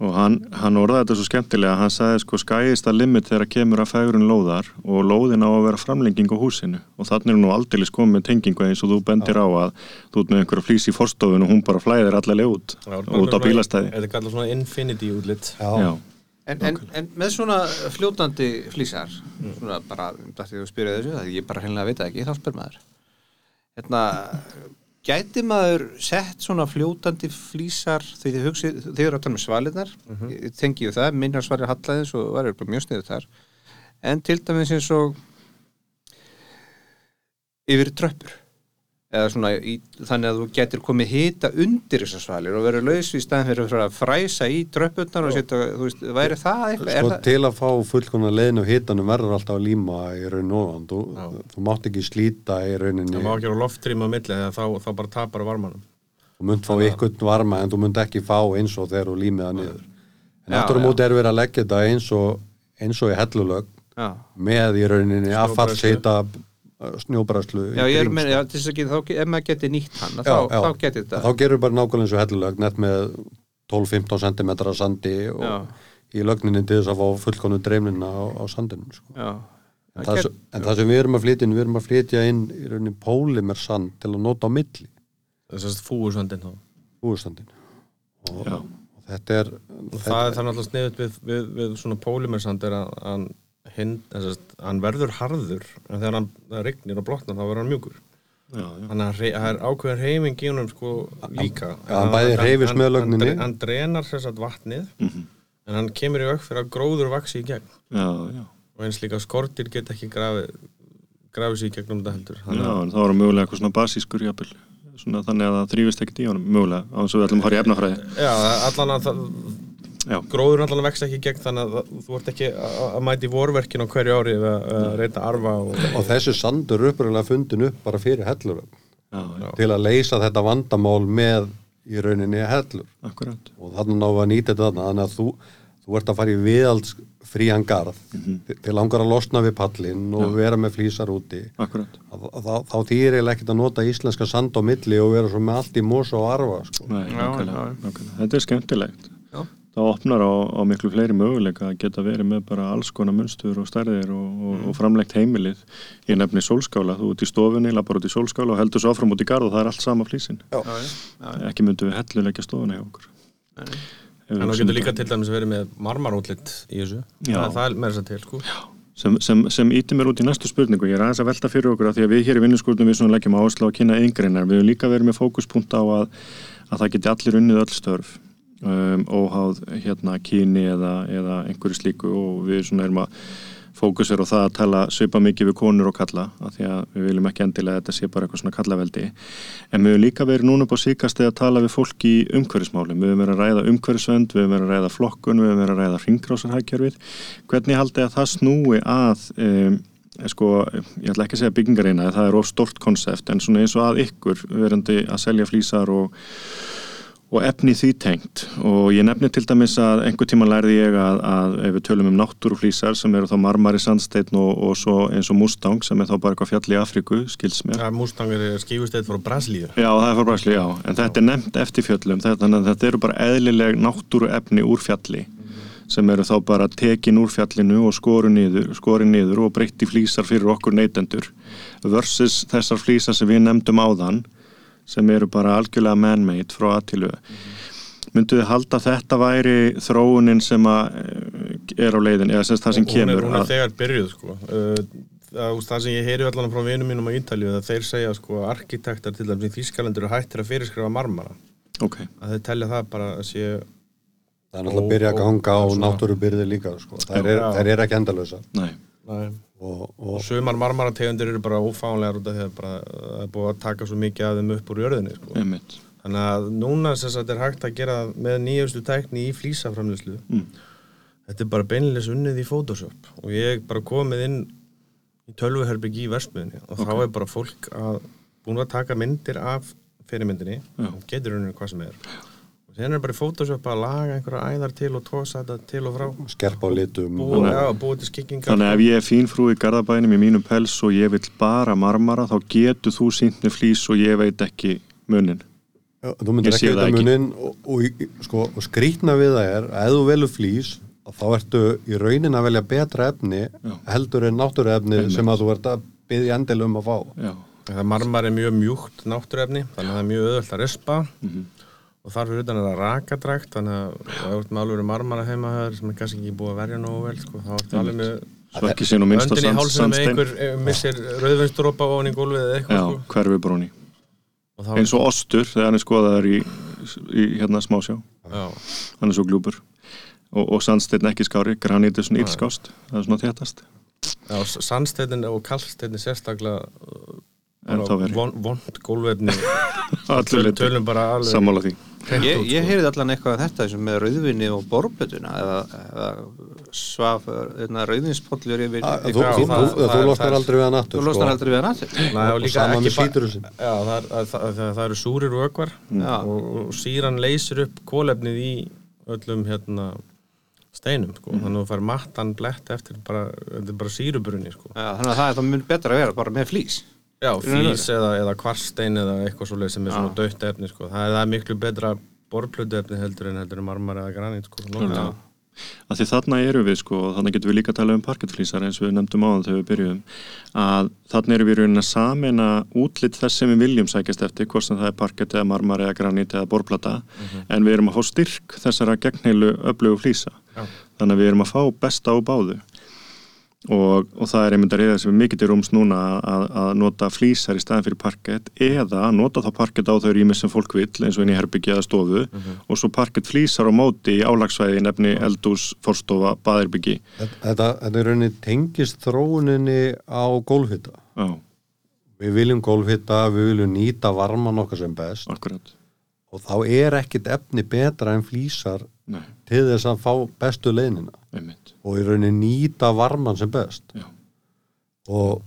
Og hann, hann orðaði þetta svo skemmtilega. Hann sagði sko skæðist að limit þegar kemur að fægrun lóðar og lóðin á að vera framlenging á húsinu. Og þannig er nú aldeilis komið með tengingu eins og þú bendir á að þú ert með einhverja flýs í forstofun og hún bara flæðir allavega út út á bílastæði. Þetta er kallað svona infinity útlitt Já, En, en, en með svona fljótandi flýsar svona bara, þetta því þú spyrir þessu það ég bara hreinlega veit það ekki, þá spyr maður. Hérna gæti maður sett svona fljótandi flýsar þegar þið hugsið, þið eru að tala með svalinnar ég tengi ju það, minnar svarir hallæðins og var bara mjög sniður þar. En til dæmis eins og yfir tröppur eða svona í, þannig að þú getur komið hita undir þessar svalir og verið laus í staðin fyrir að fræsa í tröppurnar og setja, þú veist, væri það eitthvað er sko það, til að fá fullkona leiðin og hitanum verður alltaf að líma í raun og ofan. Þú, þú mátt ekki slíta í rauninni. Það má ekki vera loftrým á milli eða þá, þá bara tapar varmanum. Þú munt fá ykkur varma en þú munt ekki fá eins og þegar þú límið það niður. En aftur á móti er verið að leggja þetta eins og, eins og í hellulög með í rauninni Snjóbræðslu. Snjóbræðslu Já, ég er með, sko. já, til þess að geta, þá, ef maður geti nýtt hann, Já, þá, já. þá geti þetta. þá gerur bara nákvæmlega eins og hellulög nett með 12-15 cm sandi og Já. í lögninni til þess að fá fullkonu dreifnina á, á sandinum sko. Já, en, það, sem- en það sem við erum að flytja inn við erum að flytja inn í rauninni pólimer sand til að nota á milli Þess að fúursandinn þá búistandin og, og þetta er Og það er þannig alltaf sniðut við, við, við svona pólimersand er að hann, hinn, þessast, hann verður harður en þegar hann það rignir og blotnar þá verður hann mjúkur já, já. þannig að það er ákveðin reyfing í honum sko líka Já, hann bæði hreyfist með lögninni. hann, hann drenar að vatnið Mhm. en hann kemur í auk fyrir að gróður vaksi í gegn já, já. og eins líka skortir get ekki grafið grafið sér í gegnum þetta heldur Já, en þá er hann mögulega eitthvað svona basískur jafnvel svona þannig að það þrýfist ekkert í honum mögulega á þess að við ætlum að fara í efnafræði Já, allan að það, gróður allan að vext ekki gegn þannig að þú ert ekki að í vorverkin á hverju ári við að að reyta arfa og, og þessi sandur uppröðlega fundin upp bara fyrir hellur. Já, já, til að leysa þetta vandamál með í rauninni hellur. Akkurat. Og þannig að nýta þetta þarna þannig að þú, þú ert að fara í viðalds frían garð til langar að losna við pallin og vera með flýsar úti. Þá, þýr eiginlega ekkert að nota íslenska sand á milli og vera svo með allt í mosa og arfa sko. Nei, Já, nákvæmlega, já. nákvæmlega. Þetta er skemmtilegt. Já. Það opnar á, á miklu fleiri möguleika að geta verið með bara alls konar munstur og stærðir og, og, og framlegt heimilið Ég nefni sólskála, þú ert í stofunni, lappar út í sólskála og heldur svo áfram út í garð og það er allt sama flýsin já, já, já, Ekki myndu við helluleggja stofuna hjá okkur. Nei. en þá getur líka til dæmis verið með marmarútlitt í þessu. Já. það, það er með þess að til sko. sem, sem, sem íti mér út í næstu spurningu. Ég er aðeins að velta fyrir okkur að því að við hér í vinnuskúrnum við svona leggjum áherslu á að kynna yngreinar við höfum líka verið með fókuspunkt á að, að það geti allir unnið öll störf um, óháð hérna kyni eða, eða einhverju slíku og við svona erum að fókusur á það að tala svipa mikið við konur og kalla af því að við viljum ekki endilega þetta sé bara eitthvað svona kallaveldi. En við höfum líka verið núna upp á síkast að tala við fólk í umhverfismálum. Við höfum verið að ræða umhverfisvend, við höfum verið að ræða flokkun við höfum verið að ræða ringrásarhækjörfið hvernig haldið að það snúi að um, sko, ég ætla ekki að segja byggingareina það er of stort konsept en svona eins og að ykkur verandi að selja flýsar og og efni því tengt. Og ég nefni til dæmis að einhver tíma lærði ég að, að ef við tölum um náttúruflýsar sem eru þá marmari sandsteinn og, og svo eins og Mustang sem er þá bara eitthvað fjall í Afríku, skils mér. það er mústangir skífusteit frá Brasilíu. Já, það er fyrir bræslu, já, en þetta er nefnt eftir fjöllum, þannig að þetta eru bara eðlileg náttúruefni úr fjalli sem eru þá bara tekin úr fjallinu og skoru niður, skori niður og breytti flýsar fyrir okkur neytendur versus þessar flýsar sem við nefndum áðan sem eru bara algjörlega man-made frá aðtilu myndu þið halda að þetta væri þróunin sem að eh, er á leiðin, eða það sem hún er, kemur hún er þegar byrjuð sko. uh, það, það sem ég heyri allan frá vinum mínum á Ítalíu að þeir segja sko, arkitektar til dæmis í Þískalandur eru hættir að fyrirskrifa marmara ok, að þeir telja það bara að sé það er náttúrulega að byrja að ganga á náttúrubyrði líka sko. þær, er, er ekki endalösa nei Nei. Og, og og sumar marmarategundir eru bara ófánlegar út af því að bara, það er búið að taka svo mikið af þeim upp úr jörðinni sko. þannig að núna sem sagt er hægt að gera með nýjustu tækni í flýsaframlýslu Mm. þetta er bara beinleis unnið í Photoshop. Og ég er bara komið inn í tölvuherbyggi í versmiðinni og þá er bara fólk að búin að taka myndir af fyrirmyndinni. Já. og getur unnið hvað sem er og hérna er bara í Photoshop að laga einhverja æðar til og tósa þetta til og frá skerpa á litum búið, já, búið til skikkingar Þannig að ef ég er fín frú í garðabænum í mínum pels og ég vil bara marmara þá getur þú sínt með flýs og ég veit ekki munin. Já, þú myndir ekki þetta ekki. munin og, og, sko, og skrýtna við það er að ef þú velur flýs þá ertu í raunin að velja betra efni Já. heldur en náttúruefni Einmitt. sem að þú ert að byggja endil um að fá Já, það marmar er mjög mjúkt náttúrefni þannig að það er mjög öðvöld að rispa og þar fyrir utan er það rakadrækt þannig að þú ert með alveg marmara heima höfður sem er kannski ekki búið að verja nógu vel sko, þá ertu alveg með öndin í að hálsum með einhver eh, missir rauðvinstrópa ofan í gólfið eða eitthvað sko. hverfi bróni. Eins og ostur þegar hann er skoðaður í, í hérna smásjá. já, Hann er svo glúpur. Og, og sandstein ekki skári, granít er svona ílskást. Það er svona þéttast. já, sandsteitin og kallsteitin sérstaklega Þá vond litur. tölum bara alveg. Ég, ég sko. heyrði allan eitthvað af þetta með rauðvinni og borblötuna eða, eða svaf hérna, rauðvinspollur yfir, Að- yfir Þú, þú, þú, þú losnar er- aldrei við hann aftur Þú losnar aldrei við hann aftur. Nei, og og líka sama ekki með Já, það, er, að, það, það, það eru súrir vökvar Já. og, og síran leysir upp kólefnið í öllum hérna steinum sko. þannig að þú fær mattan blett eftir bara, bara sírubrunni sko. Já, þannig að það er það mun betra að vera bara með flýs Já, flís eða, eða kvarstein eða eitthvað svoleið sem er svona Já. dött efni sko. það, er, það er miklu betra borplötu efni heldur en heldur marmar eða granít sko. Því þarna eru við sko og þannig getum við líka að tala um parkettflýsar eins og við nefndum áðan þegar við byrjuðum að þarna eru við í rauninni að samena útlitt þess sem við viljum sækjast eftir hvort sem það er parkett eða marmar eða granít eða borplata en við erum að fá styrk þessara gegnheilu öflugu flýsa Já. þannig að við erum að fá besta á báðu og, og það er einmitt að reyða sem er mikið til rúms núna að, að nota flýsar í staðin fyrir parkett eða nota þá parkett á þau rými sem fólk vill eins og inn í herbyggja eða stofu og svo parkett flýsar á móti í álagsvæði nefni eldús, forstofa, baðirbyggi Þetta, þetta er rauninni tengist þróuninni á gólfhita. Já, Við viljum gólfhita, við viljum nýta varman okkar sem best. Akkurat. Og þá er ekkit efni betra en flýsar Nei, til þess að fá bestu leiðnina einmitt. Og í rauninni nýta varman sem best. Já, og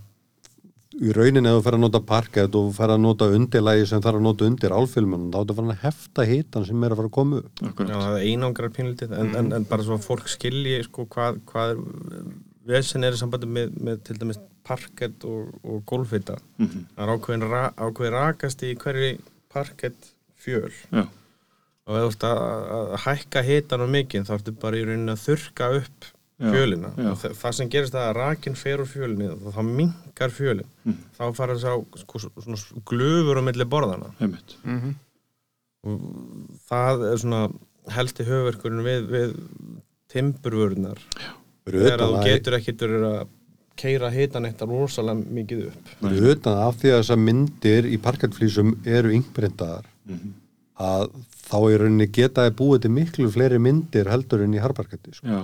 í rauninni ef þú fer að nota parkett og þú fer að nota undirlægi sem þarf að nota undir álfilmunum þá er þetta að hefta hitan sem er að fara að koma upp. Já, það er einangrar pínlítið en, en, en bara svo að fólk skilji sko, hvað, hvað vesen er í sambandi með, með til dæmis parkett og, og golfhita Mhm. það er ákveðin, ra, ákveðin rakast í hverju parkett fjöl Já, og ef þú ert að, að hækka hitan á mikið þá ertu bara í rauninni að þurka upp Já, fjölina. já. og þa- það sem gerist það að rakin fer úr fjölinni og þá minkar fjölin. Mhm. þá fara þess að sko, svona glufur á milli borðana einmitt. Og það er svona helsti höfverkurinn við, við timburvörunar fyrir þegar þú að, getur ekki verið að keira hitan eitt rosalega mikið upp. Utan af því að þessar myndir í parkettflýsum eru yngbreyndar Mhm. að þá í rauninni geta þið búið til miklu fleiri myndir heldur en í harparketti sko. Já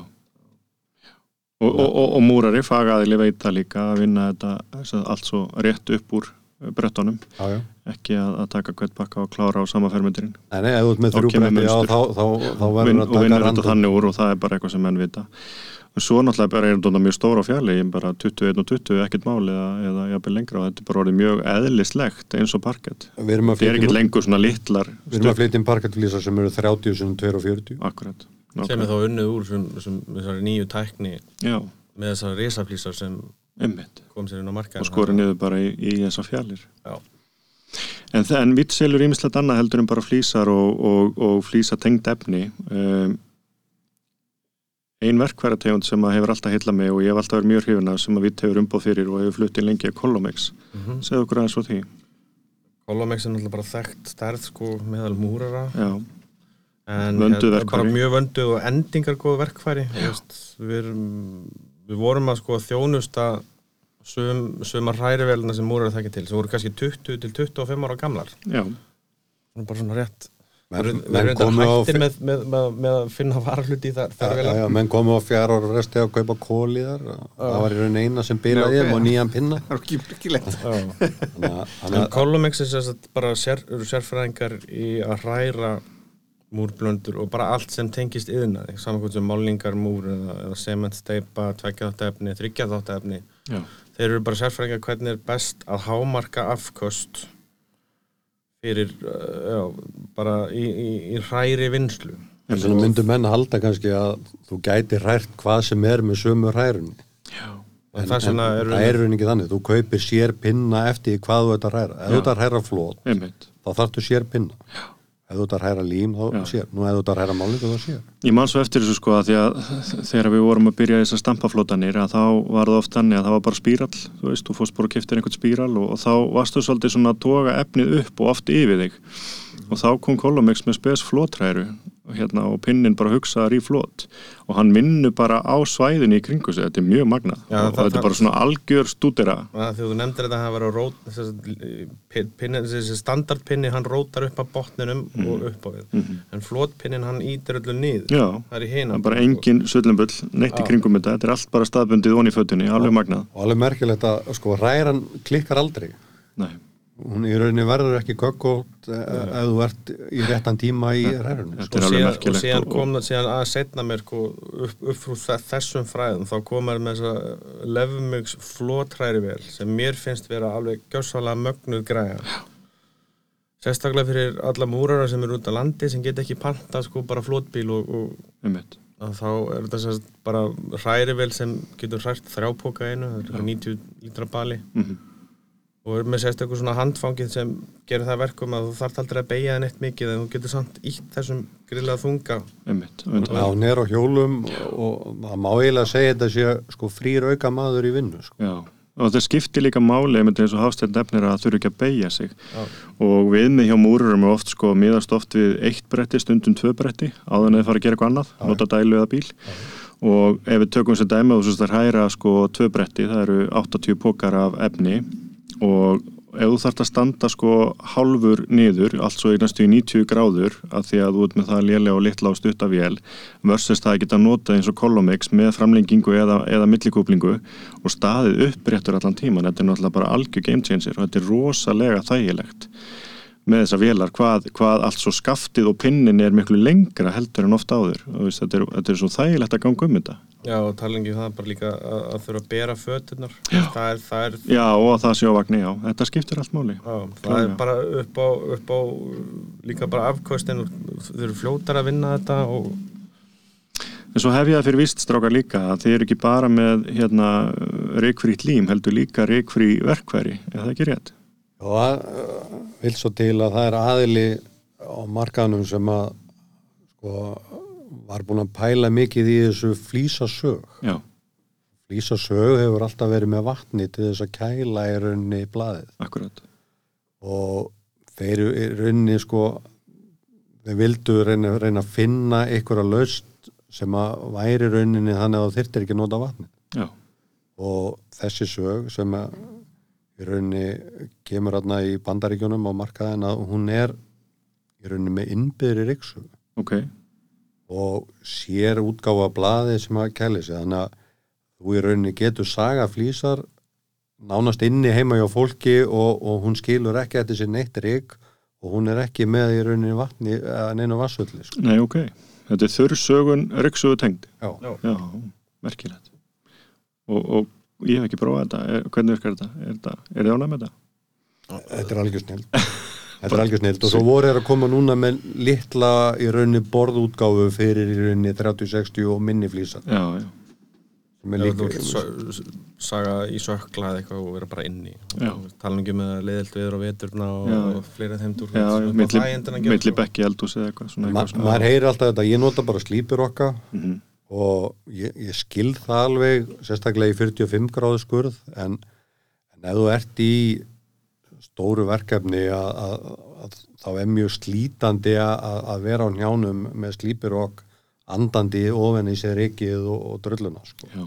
Og, og, og, og múrari, fagaðili veit það líka að vinna þetta allt svo rétt upp úr brettunum já, já. ekki að, að taka hvert bakka og klára á sama fermeturinn Nei, nei, ef þú ert með Þá þrjú kemur bretti, já, munstur. þá, þá, þá verður Vin, að og taka þetta random. þannig úr og það er bara eitthvað sem menn vita og svo náttúrulega bara er þetta mjög stóra fjali bara 21 og 20, ekkert máli eða, eða jafnvel lengra. Og þetta er bara orðið mjög eðlislegt eins og parkett. Við erum að þetta er ekkert lengur svona litlar við erum að flytja inn parkettflýsar sem eru 30 sem 42 akkurat sem er þá unnið úr sem, sem þessari nýju tækni já, með þessari risaflýsar sem einmitt. kom sér inn á markaðin og skori niður bara í, í þessar fjalir Já. en, en vitt selur ímislegt annað heldur en bara flýsar og, og, og flýsa tengd efni. Um, ein verkværategund sem að hefur alltaf heilla mig og ég hef alltaf verið mjög hrifin af sem að vitt hefur umbóð fyrir og hefur fluttið lengi að Colomex Mhm. segðu okkur aðeins svo því. Colomex er náttúrulega bara þekkt stærð sko meðal múrara. Já, en Vönduð hérna, verkfæri. bara mjög vönduð og endingar góð verkfæri veist, við, erum, við vorum að sko þjónusta sum, sumar hrærivelina sem múrar þekkja til sem voru kannski 20 til 25 ára gamlar. Já, bara svona rétt Menn- við menn komu á með, með, með, með að finna varhluti í þar, þar já, já, menn komu á fjara ára resti að kaupa kóli þar. Það var í raun eina sem bilaði Já, ok. og nýjan pinna. Það er er bara sér, sérfræðingar í að hræra múrblöndur og bara allt sem tengist yðnaði, saman hvort sem málingar múr eða, eða sementsteipa, tveggjaþáttefni, þryggjaþáttefni já, þeir eru bara sérfræðingar hvernig er best að hámarka afköst fyrir uh, já, bara í, í, í hræri vinslu Þess vegna myndu menn halda kannski að þú gæti hrært hvað sem er með sömu hrærunni. en vegna en eru það er raunin ekki þannig. Þú kaupir sér pinna eftir hvað þú ert að hræra. Ef þú ert að hræra flót, þá þarftu sér pinna. Ef þú ert að hræra lím, þá sér. Nú ef þú ert að hræra máling, þá sér. Ég man svo eftir þessu sko að því að þegar við vorum að byrja þessar stampaflótanir að þá var það oft þannig að það var bara spírall þú veist, þú fórst bara og keftir einhvern spíral og, og þá varstu svolítið svona að toga efnið upp og oft yfir þig og þá kom Colomex með spes flótræru og, hérna, og pinnin bara hugsaðar í flót og hann vinnur bara á svæðinu í kringu sig, þetta er mjög magnað. Já, og það- þetta er bara svona algjör stúdera. Þú nefndir þetta að það var að rót þessi, pinni, þessi standardpinni hann rótar upp að botninum og upp á við. En flotpinnin hann ítir öllu niður. Já, það er hina bara engin sullumbull neitt í kringum þetta, þetta er allt bara staðbundið onni í fötunni, alveg magnað. Og alveg merkilegt að sko hræran klikkar aldrei. Nei, Hún í rauninni verður ekki kökkótt ef þú ert í réttan tíma í hrærunni. Þetta og og síðan og- kom það síðan að setna mér sko, upp, upp þe- þessum fræðum þá komar með þessa lefmögs flotræri vel sem mér finnst vera alveg gjössalega mögnuð græja. Sérstaklega fyrir alla múrara sem eru út á landi sem get ekki panta sko bara flotbíl og, og að þá er þetta sagt bara hræri vel sem getur hrært þrjápoka einu, það er 90 lítra bali. Mhm. Og er með sérstaklega svona handfangið sem gerir það verkum að þú þarft aldrei að beigja það neitt mikið en þú getur samt ítt þessum grillað þunga. Já, er á hjólum og það má eiginlega segja þetta sé sko frýr auka maður í vinnu sko. Já, og þetta skiptir líka máli eins og hafstætt nefnir að þurfi ekki að beigja sig. Já. og viðmið hjá múrurum er oft sko miðast oft við eitt bretti, stundum tvö bretti áður en þið fara að gera eitthvað annað, nota dælu eða bíl. Og ef við tökum sér dæmi og svo það hæra sko tvö bretti það eru 80 pokar af efni og ef þú þarft að standa sko hálfur niður, svo í næstu í 90 gráður að því að þú ert með það lélega og litla og stutta vél versus það að geta notað eins og Colomix með framlengingu eða, eða millikúplingu og staðið uppréttur allan tíman þetta er náttúrulega bara algjör game changer og þetta er rosalega þægilegt með þessar vélar, hvað, hvað allt svo skaftið og pinnin er miklu lengra heldur en ofta áður. Og þetta, er, þetta er svo þægilegt að ganga um þetta Já, og talengi það bara líka að, að þurfa að bera föturnar. Það er, það er, Já, og að það sé á vagni, já, þetta skiptir allt máli. Já, það Klárlega. er bara upp á, upp á líka bara afkvöstin þau eru fljótar að vinna þetta og En svo hef ég það fyrir vist strákar líka að þið eru ekki bara með hérna, reikfrýtt lím, heldur líka reikfrí verkværi, er það ekki rétt? og það uh, vil svo til að það er aðili á markaðnum sem að sko var búin að pæla mikið í þessu flýsasög Já, flýsasög hefur alltaf verið með vatni til þess að kæla í rauninni blaðið. Akkurat. og þeir eru í rauninni sko þeir vildu reyna, reyna að finna einhverja laust sem að væri í rauninni þannig að þyrtir ekki nota vatni Já, og þessi sög sem að í rauninni kemur hérna í bandaríkjunum á markaðin að hún er í rauninni með innbyðri riksu ok, og sér útgáfa blaði sem að kæli sig þannig að þú í rauninni getur saga flýsar nánast inni heima hjá fólki og, og hún skilur ekki eftir sér neitt rík og hún er ekki með í rauninni vatni eða neina vassöldi sko. nei ok. Þetta er þurrsögun riksuðu tengd. Já. Já. Já, merkilegt. Og, og ég hef ekki prófað þetta, er, hvernig virkar þetta? Er, þetta, er þið ánæg með þetta? Þetta er algjör snill Þetta er algjör snill og svo voru er að koma núna með litla í rauninni borðútgáfu fyrir í rauninni 30-60 og minni flýsar Já, já, sem er Já, líka þú s- saga í sökla eða eitthvað og vera bara inni. Tala ekki með leiðilt viður og veturna og, fleira þeim túr já, já milli, milli bekki eldús eða eitthvað svona Ma, maður heyrir alltaf þetta, ég nota bara slípur okkar Mhm. og ég, ég skil það alveg sérstaklega í 45 gráðu skurð en, en ef þú ert í stóru verkefni að, þá er mjög slítandi að, vera á njánum með slípur okk andandi ofan í sér ekkið og, og drölluna sko. Já,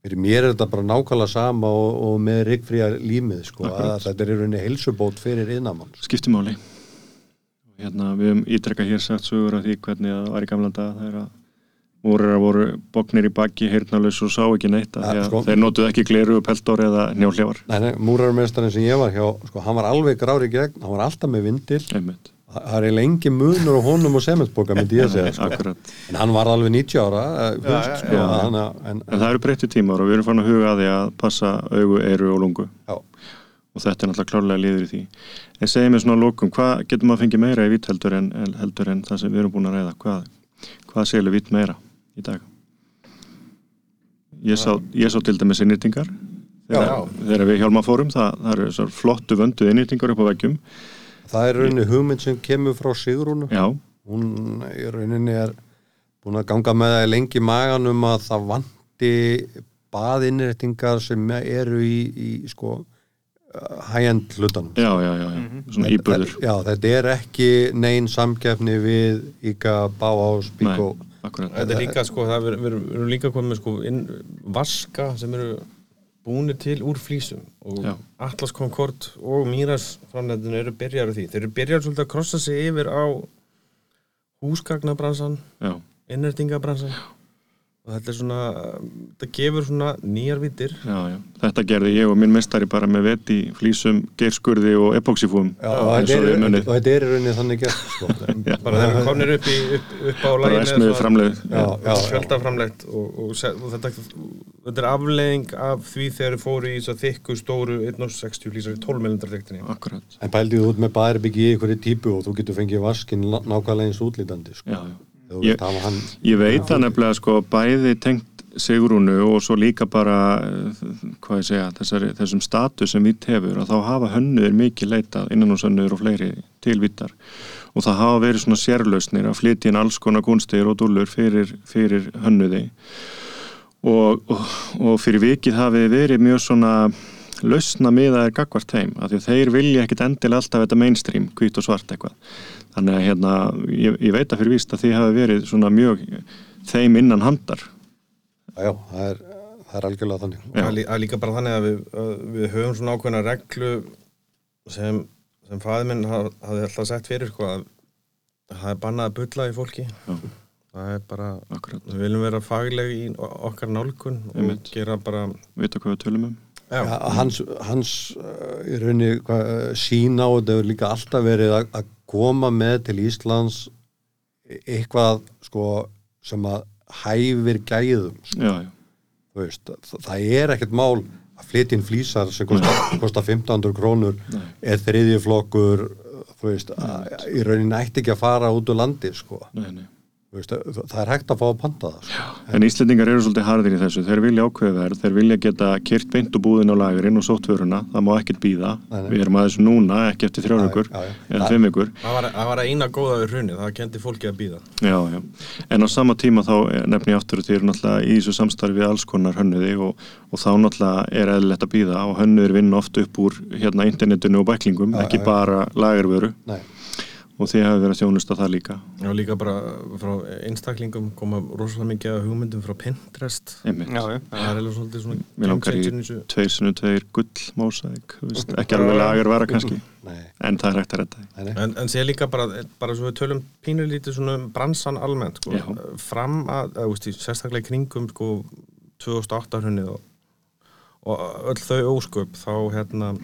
fyrir mér er þetta bara nákvæmlega sama og, og með ryggfría límið sko, þetta er í rauninni heilsubót fyrir innamann sko. skiptir máli. Hérna, við höfum ítrekka hér sagt sögur af því hvernig það var í gamla dag þegar að múrar voru bóknir í baki, heyrnalus og sá ekki neitt af Ja, því að sko. þeir notuðu ekki gleru, peltor eða njálhljávar. Nei, nei, múrarmestarinn sem ég var hjá sko, hann var alveg grári gegn, hann var alltaf með vindil Einmitt. það er engin munur á honum og sementboka myndi ég segja sko. Akkurat. en hann var alveg 90 ára fyrst, já, sko, já. Hann, en, En það eru breytti tímar og við erum fann að huga að því að passa augu, eiru og lungu. já, Og og þetta er náttúrulega klárlega liður í því en segjum við svona lókum, hvað getur maður að fengið meira í vitt heldur en, heldur en það sem við erum búin að ræða hvað, hvað selur vitt meira í dag. Ég sá, ég sá til dæmis innýtingar þegar, þegar við hjálma fórum það, það eru svo flottu vöndu innýtingar upp á veggjum. Það er rauninni hugmynd sem kemur frá Sigrúnu. Já, hún í rauninni er búin að ganga með það í lengi í maganum að það vanti baðinnréttingar sem eru í, í sko hægjend hlutanum. Já, já, já, já. svona íbúður Já, þetta er ekki neyn samkeppni við Íka, Báhás, Bíkó akkurat Þetta er líka sko, það við erum líka komið sko inn, vaska sem eru búinir til úr flýsum og Já. Atlas Concord og Míras framleitin eru byrjar á því. Þeir eru byrjar svolítið að krossa sig yfir á húsgagnabransan, innrætingabransan og þetta er svona, þetta gefur svona nýjar vitir. já, já. þetta gerði ég og minn mestari bara með veti, flýsum, geirskurði og epoxifúum Já, og þetta og er, við og í rauninni þannig gert sko. Bara þeir eru komnir upp, í, upp, upp á bara læginu esmiðu framleið Já, já, fjöldaframlegt og, og, se- og þetta, þetta er afleiðing af því þegar þeir fóru í þess að þykku stóru 1.60 lýsar í 12 mm þyktinni. akkurat, En pældi þú út með baðherbyggi í einhverju típu og þú getur fengið vaskin ná- nákvæmlega eins útlítandi sko. já, já Ég- hann Ég veit það nefnilega sko bæði tengt Sigrúnu og svo líka bara eh, hvað ég segja, þessari, þessum status sem vitt hefur og þá hafa hönnuðir mikið leitað innan og sönnur og fleiri til vittar og það hafa verið svona sérlausnir að flytja inn alls konar kunstir og dúllur fyrir, fyrir hönnuði. Og, og, og fyrir vikið hafi verið mjög svona lausna miðaðir gagvart heim af því að þeir vilja ekkit endilega alltaf þetta mainstream, hvít og svart eitthvað. Þannig að hérna, ég, ég veit að fyrir víst að þið hafi verið svona mjög þeim innan handar. Já, já, það er, það er algjörlega þannig. Lí- það er líka bara þannig að við, að við höfum svona ákveðna reglu sem, sem fæði minn haf- hafði alltaf sett fyrir sko að það er bannað að bulla í fólki. Já. það er bara, akkurat, við viljum vera fagleg í okkar nálgun og Einmitt. gera bara vita hvað við tölum um. já, Já, hans, hans uh, í rauninni uh, sína og þetta hefur líka alltaf verið að, koma með til Íslands eitthvað sko sem að hæfir gæðum sko, já, já, veist, það, er ekkert mál að flytja inn flýsar sem kosta, kosta 1500 krónur Nei. er þriðji flokkur þú veist, að, í rauninni ætti ekki að fara út úr landi sko, nei, nei það það er hægt að fá að panta það sko. En Íslendingar eru svolítið harðir í þessu, þeir vilja ákveða verð, þeir vilja geta kyrt beint úr búðin á lagurinn og sótt vöruna, það má ekkert býða, við erum aðeins núna, ekki eftir já, já. eða Það- það var, var eina góða við hrunið, það kendi fólki að býða já, já. En á sama tíma þá nefni ég aftur að þið eru náttúrulega í þessu samstarfi alls konar hönnuði og, og þá náttúrulega er eðlilegt að býða og Já, já. þið hafi verið að þjónusta það líka, og líka bara frá einstaklingum koma rosalega mikið af hugmyndum frá Pinterest einmitt. Já, já. það er alveg svolítið svona Mér langar í tveir sinu tveir gull mósæk, ekki alveg lagervara kannski, nei, en það er hægt að redda því. En, en sé líka bara, bara svo við tölum pínulítið svona um bransan almennt sko, Já. fram að, að veist, í sérstaklega í kringum sko, 2008 hrunnið og, og öll þau ósköp þá hérna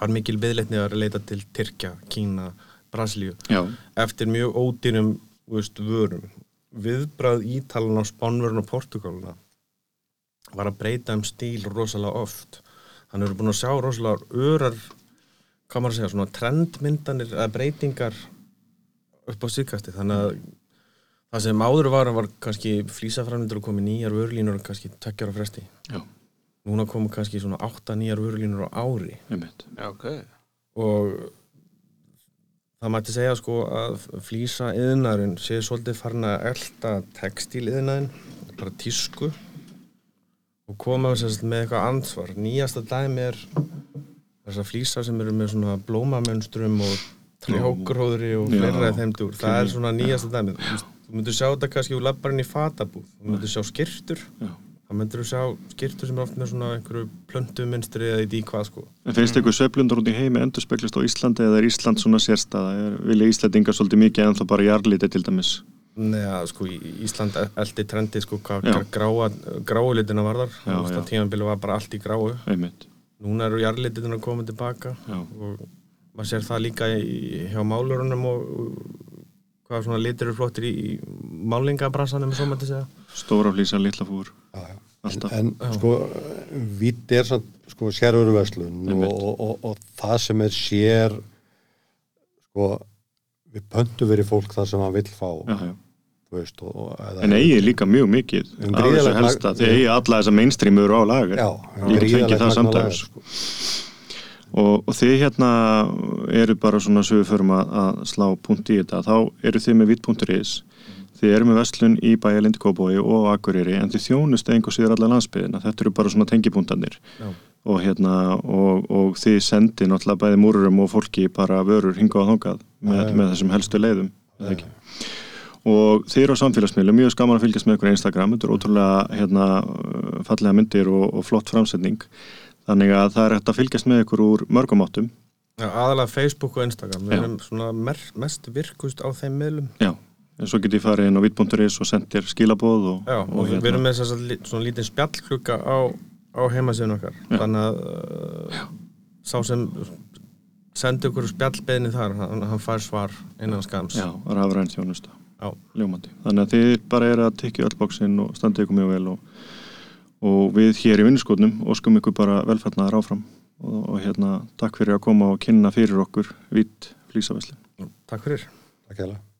var mikil viðleitni að leita til Tyrkja, Kína, Brasilíu Já, eftir mjög ódýrum þú veist, vörum. Viðbrað Ítalan á Spánvörun og Portugaluna var að breyta um stíl rosalega oft. Þannig eru búin að sjá rosalega örar hvað maður að segja, svona trendmyndanir eða breytingar upp á síðkasti þannig að það sem áður var var kannski flýsafræmyndur og komið nýjar vörlínur og kannski tökkjar á fresti. Já, núna komu kannski svona átta nýjar vörlínur á ári. Já, ok. og það mætti segja sko að flýsa yðnaðurinn sé svolítið farin að elda textíl yðnaðin bara tísku og koma sérst, með eitthvað ansvar nýjasta dæmi er þessar flýsa sem eru með svona blómamönstrum og trjágróðri og fleira í þeim dúr, það er svona nýjasta dæmi þú myndir sjá þetta kannski úr labbarinn í fatabúð. Þú myndir sjá skirtur Já. Það myndir sjá skirtur sem er oft með svona einhverju plöntuminstri eða í hvað sko En finnst ykkur sveiflundur út í heimi endur speglist á Íslandi eða er Ísland svona sérstaða? Er, vilja Íslandingar svolítið mikið en þá bara jarlítið til dæmis? Nei, að, sko, Ísland eldi trendi sko hvað gráulitina varðar Þú já. að tímanbili var bara allt í gráu Einmitt. núna eru jarlitina komið tilbaka Já. og maður sér það líka í, hjá málurunum og hvað svona litir eru flottir í, í málingabransanum svo maður til segja? Stóra flýsa, litla fúr. Já, já. alltaf. En sko, vitt er samt, sko, sérurverslun og, og, og, og það sem er sér sko, við pöntu verið fólk það sem hann vill fá. Já, veist, og, og, eða- en eigið líka mjög mikið Um af þessu helsta, mag- þeir eigi alla þessa mainstreamur á lager. Já, ég fengið það lager, sko. Og, og þið hérna eru bara svona svo við förum að, að slá punkt í þetta, þá eru þið með vitt.is þið eru með vestlun í bæjalindi Kóbói og Akureyri en þið þjónust einhver síður alla landsbyðina, þetta eru bara svona tengipunktanir og hérna og, og þið sendi náttúrulega bæði múrurum og fólki bara vörur hingað og þangað með, með þessum helstu leiðum. Og þið eru á samfélagsmiðlu, mjög skaman að fylgjast með ykkur á Instagram, þetta er ótrúlega hérna, fallega myndir og, og flott framsetning þannig að það er hægt að fylgjast með ykkur úr mörgum áttum. Já, aðalega Facebook og Instagram. Við Já. erum svona mest virkust á þeim miðlum. Já, en svo get ég farið inn á vit.is og sendir skilabóð og, Já, og, hérna- við erum með að svona lítið spjallklukka á, á heimasíðun okkar. Já. þannig að uh, sá sem sendi okkur spjallbeðni þar hann, hann fær svar innan skams Já, rafræn þjónusta. Ljómandi. Þannig að þið bara er að tekja öll bóksinn og standið ykkur mjög vel og, og við hér í vinnuskotnum óskum ykkur bara velfætnaðar áfram. Og, og hérna takk fyrir að koma og kynna fyrir okkur vitt flýsavæsli. Takk fyrir. Takk hérlega